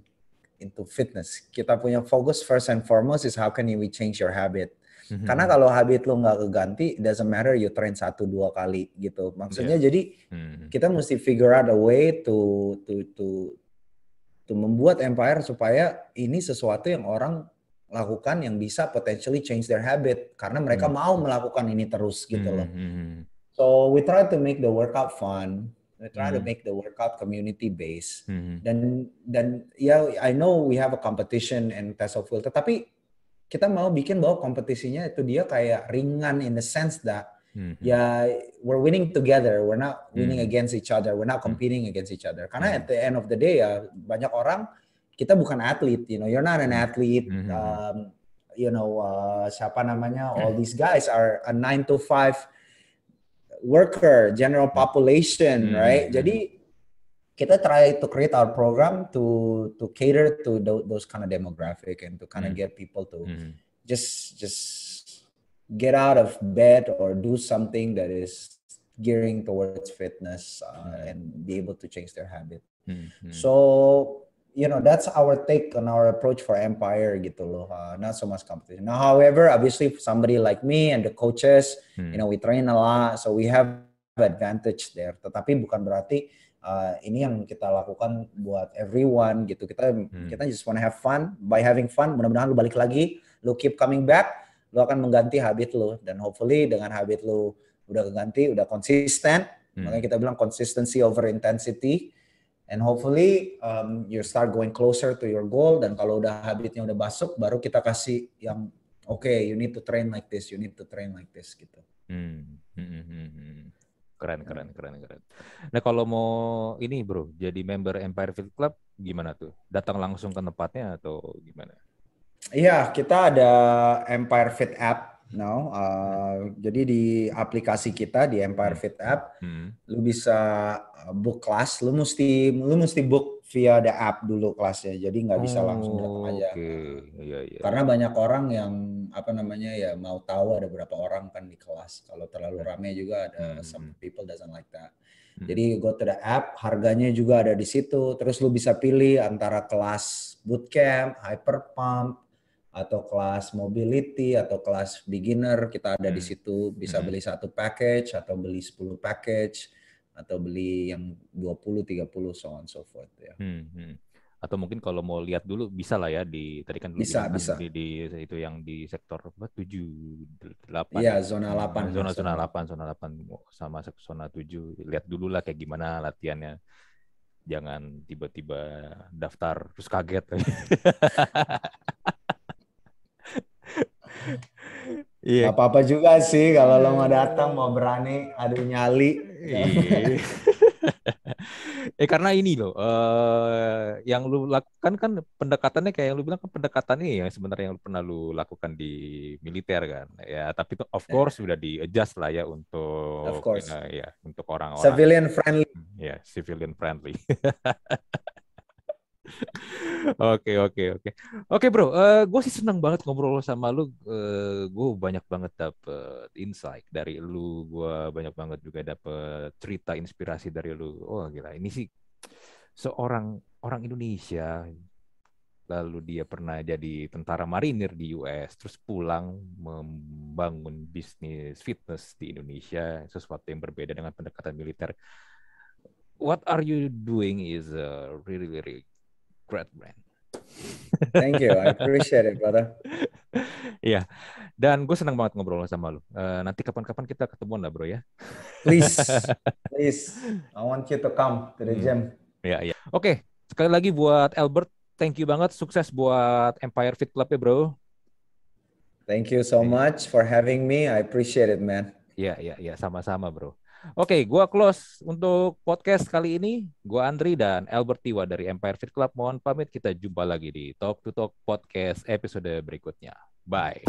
into fitness. Kita punya fokus first and foremost is how can we change your habit. Mm-hmm. Karena kalau habit lo nggak keganti, doesn't matter you train satu dua kali gitu. Maksudnya yeah. jadi mm-hmm. kita mesti figure out a way to to to to membuat empire supaya ini sesuatu yang orang lakukan yang bisa potentially change their habit karena mereka mm-hmm. mau melakukan ini terus gitu loh. Mm-hmm. So we try to make the workout fun. We try mm-hmm. to make the workout community based. Mm-hmm. Dan dan ya I know we have a competition and test of will, tetapi kita mau bikin bahwa kompetisinya itu dia kayak ringan in the sense that mm-hmm. ya we're winning together, we're not winning mm-hmm. against each other, we're not mm-hmm. competing mm-hmm. against each other. Karena mm-hmm. at the end of the day ya banyak orang kita bukan atlet, you know, you're not an athlete. Mm-hmm. Um, you know, uh, siapa namanya? All these guys are a nine to five worker, general hmm. population, mm-hmm. right? Hmm, Jadi hmm. kita try to create our program to to cater to those kind of demographic and to kind of mm-hmm. get people to just just get out of bed or do something that is gearing towards fitness uh, and be able to change their habit. So you know that's our take on our approach for empire gitu loh uh, not so much competition now however obviously somebody like me and the coaches hmm. you know we train a lot so we have advantage there tetapi bukan berarti uh, ini yang kita lakukan buat everyone gitu kita hmm. kita just wanna have fun by having fun mudah-mudahan lu balik lagi lu keep coming back lu akan mengganti habit lu dan hopefully dengan habit lu udah keganti udah konsisten hmm. makanya kita bilang consistency over intensity and hopefully um, you start going closer to your goal. Dan kalau udah habitnya udah masuk baru kita kasih yang oke okay, you need to train like this you need to train like this gitu. Hmm. Hmm, hmm, hmm. keren keren keren keren. Nah kalau mau ini bro jadi member Empire Fit Club gimana tuh? Datang langsung ke tempatnya atau gimana? Iya, kita ada Empire Fit app No, uh, jadi di aplikasi kita di Empire hmm. Fit App, hmm. lu bisa uh, book kelas. Lu mesti lu mesti book via the app dulu kelasnya. Jadi nggak bisa oh, langsung datang aja. Okay. Yeah, yeah. Karena banyak orang yang apa namanya ya mau tahu ada berapa orang kan di kelas. Kalau terlalu hmm. ramai juga ada hmm. some people doesn't like that. Hmm. Jadi go to the app, harganya juga ada di situ. Terus lu bisa pilih antara kelas bootcamp, hyper pump, atau kelas mobility atau kelas beginner kita ada hmm. di situ bisa hmm. beli satu package atau beli 10 package atau beli yang 20 30 so on so forth ya. Hmm. Hmm. Atau mungkin kalau mau lihat dulu bisa lah ya di tadi kan bisa kan bisa di, di itu yang di sektor apa 7 8. Iya, zona 8. Zona zona 8, zona 8 sama zona 7. Lihat dulu lah kayak gimana latihannya. Jangan tiba-tiba daftar terus kaget. (laughs) Iya. Gak apa-apa juga sih kalau lo mau datang mau berani adu nyali. Iya. (laughs) eh karena ini loh, uh, yang lu lakukan kan pendekatannya kayak yang lu bilang kan pendekatan ini yang sebenarnya yang lu pernah lu lakukan di militer kan, ya. Tapi of ya. course sudah di adjust lah ya untuk, of course. Uh, ya untuk orang-orang civilian friendly. Ya, civilian friendly. (laughs) Oke oke oke oke bro, uh, eh, gue sih senang banget ngobrol sama lu. Uh, gue banyak banget dapet insight dari lu. Gue banyak banget juga dapet cerita inspirasi dari lu. Oh gila, ini sih seorang orang Indonesia. Lalu dia pernah jadi tentara marinir di US, terus pulang membangun bisnis fitness di Indonesia, sesuatu yang berbeda dengan pendekatan militer. What are you doing is uh, really really great brand. Thank you, I appreciate it, brother. (laughs) Iya, dan gue senang banget ngobrol sama lu. Uh, nanti kapan-kapan kita ketemuan lah, bro ya. Please, (laughs) please, I want you to come to the hmm. gym. Iya, iya. Oke, sekali lagi buat Albert, thank you banget, sukses buat Empire Fit Club ya, bro. Thank you so much for having me. I appreciate it, man. Iya, iya, iya, sama-sama, bro. Oke, gua close untuk podcast kali ini. Gua Andri dan Albert Tiwa dari Empire Fit Club. Mohon pamit kita jumpa lagi di Talk to Talk podcast episode berikutnya. Bye.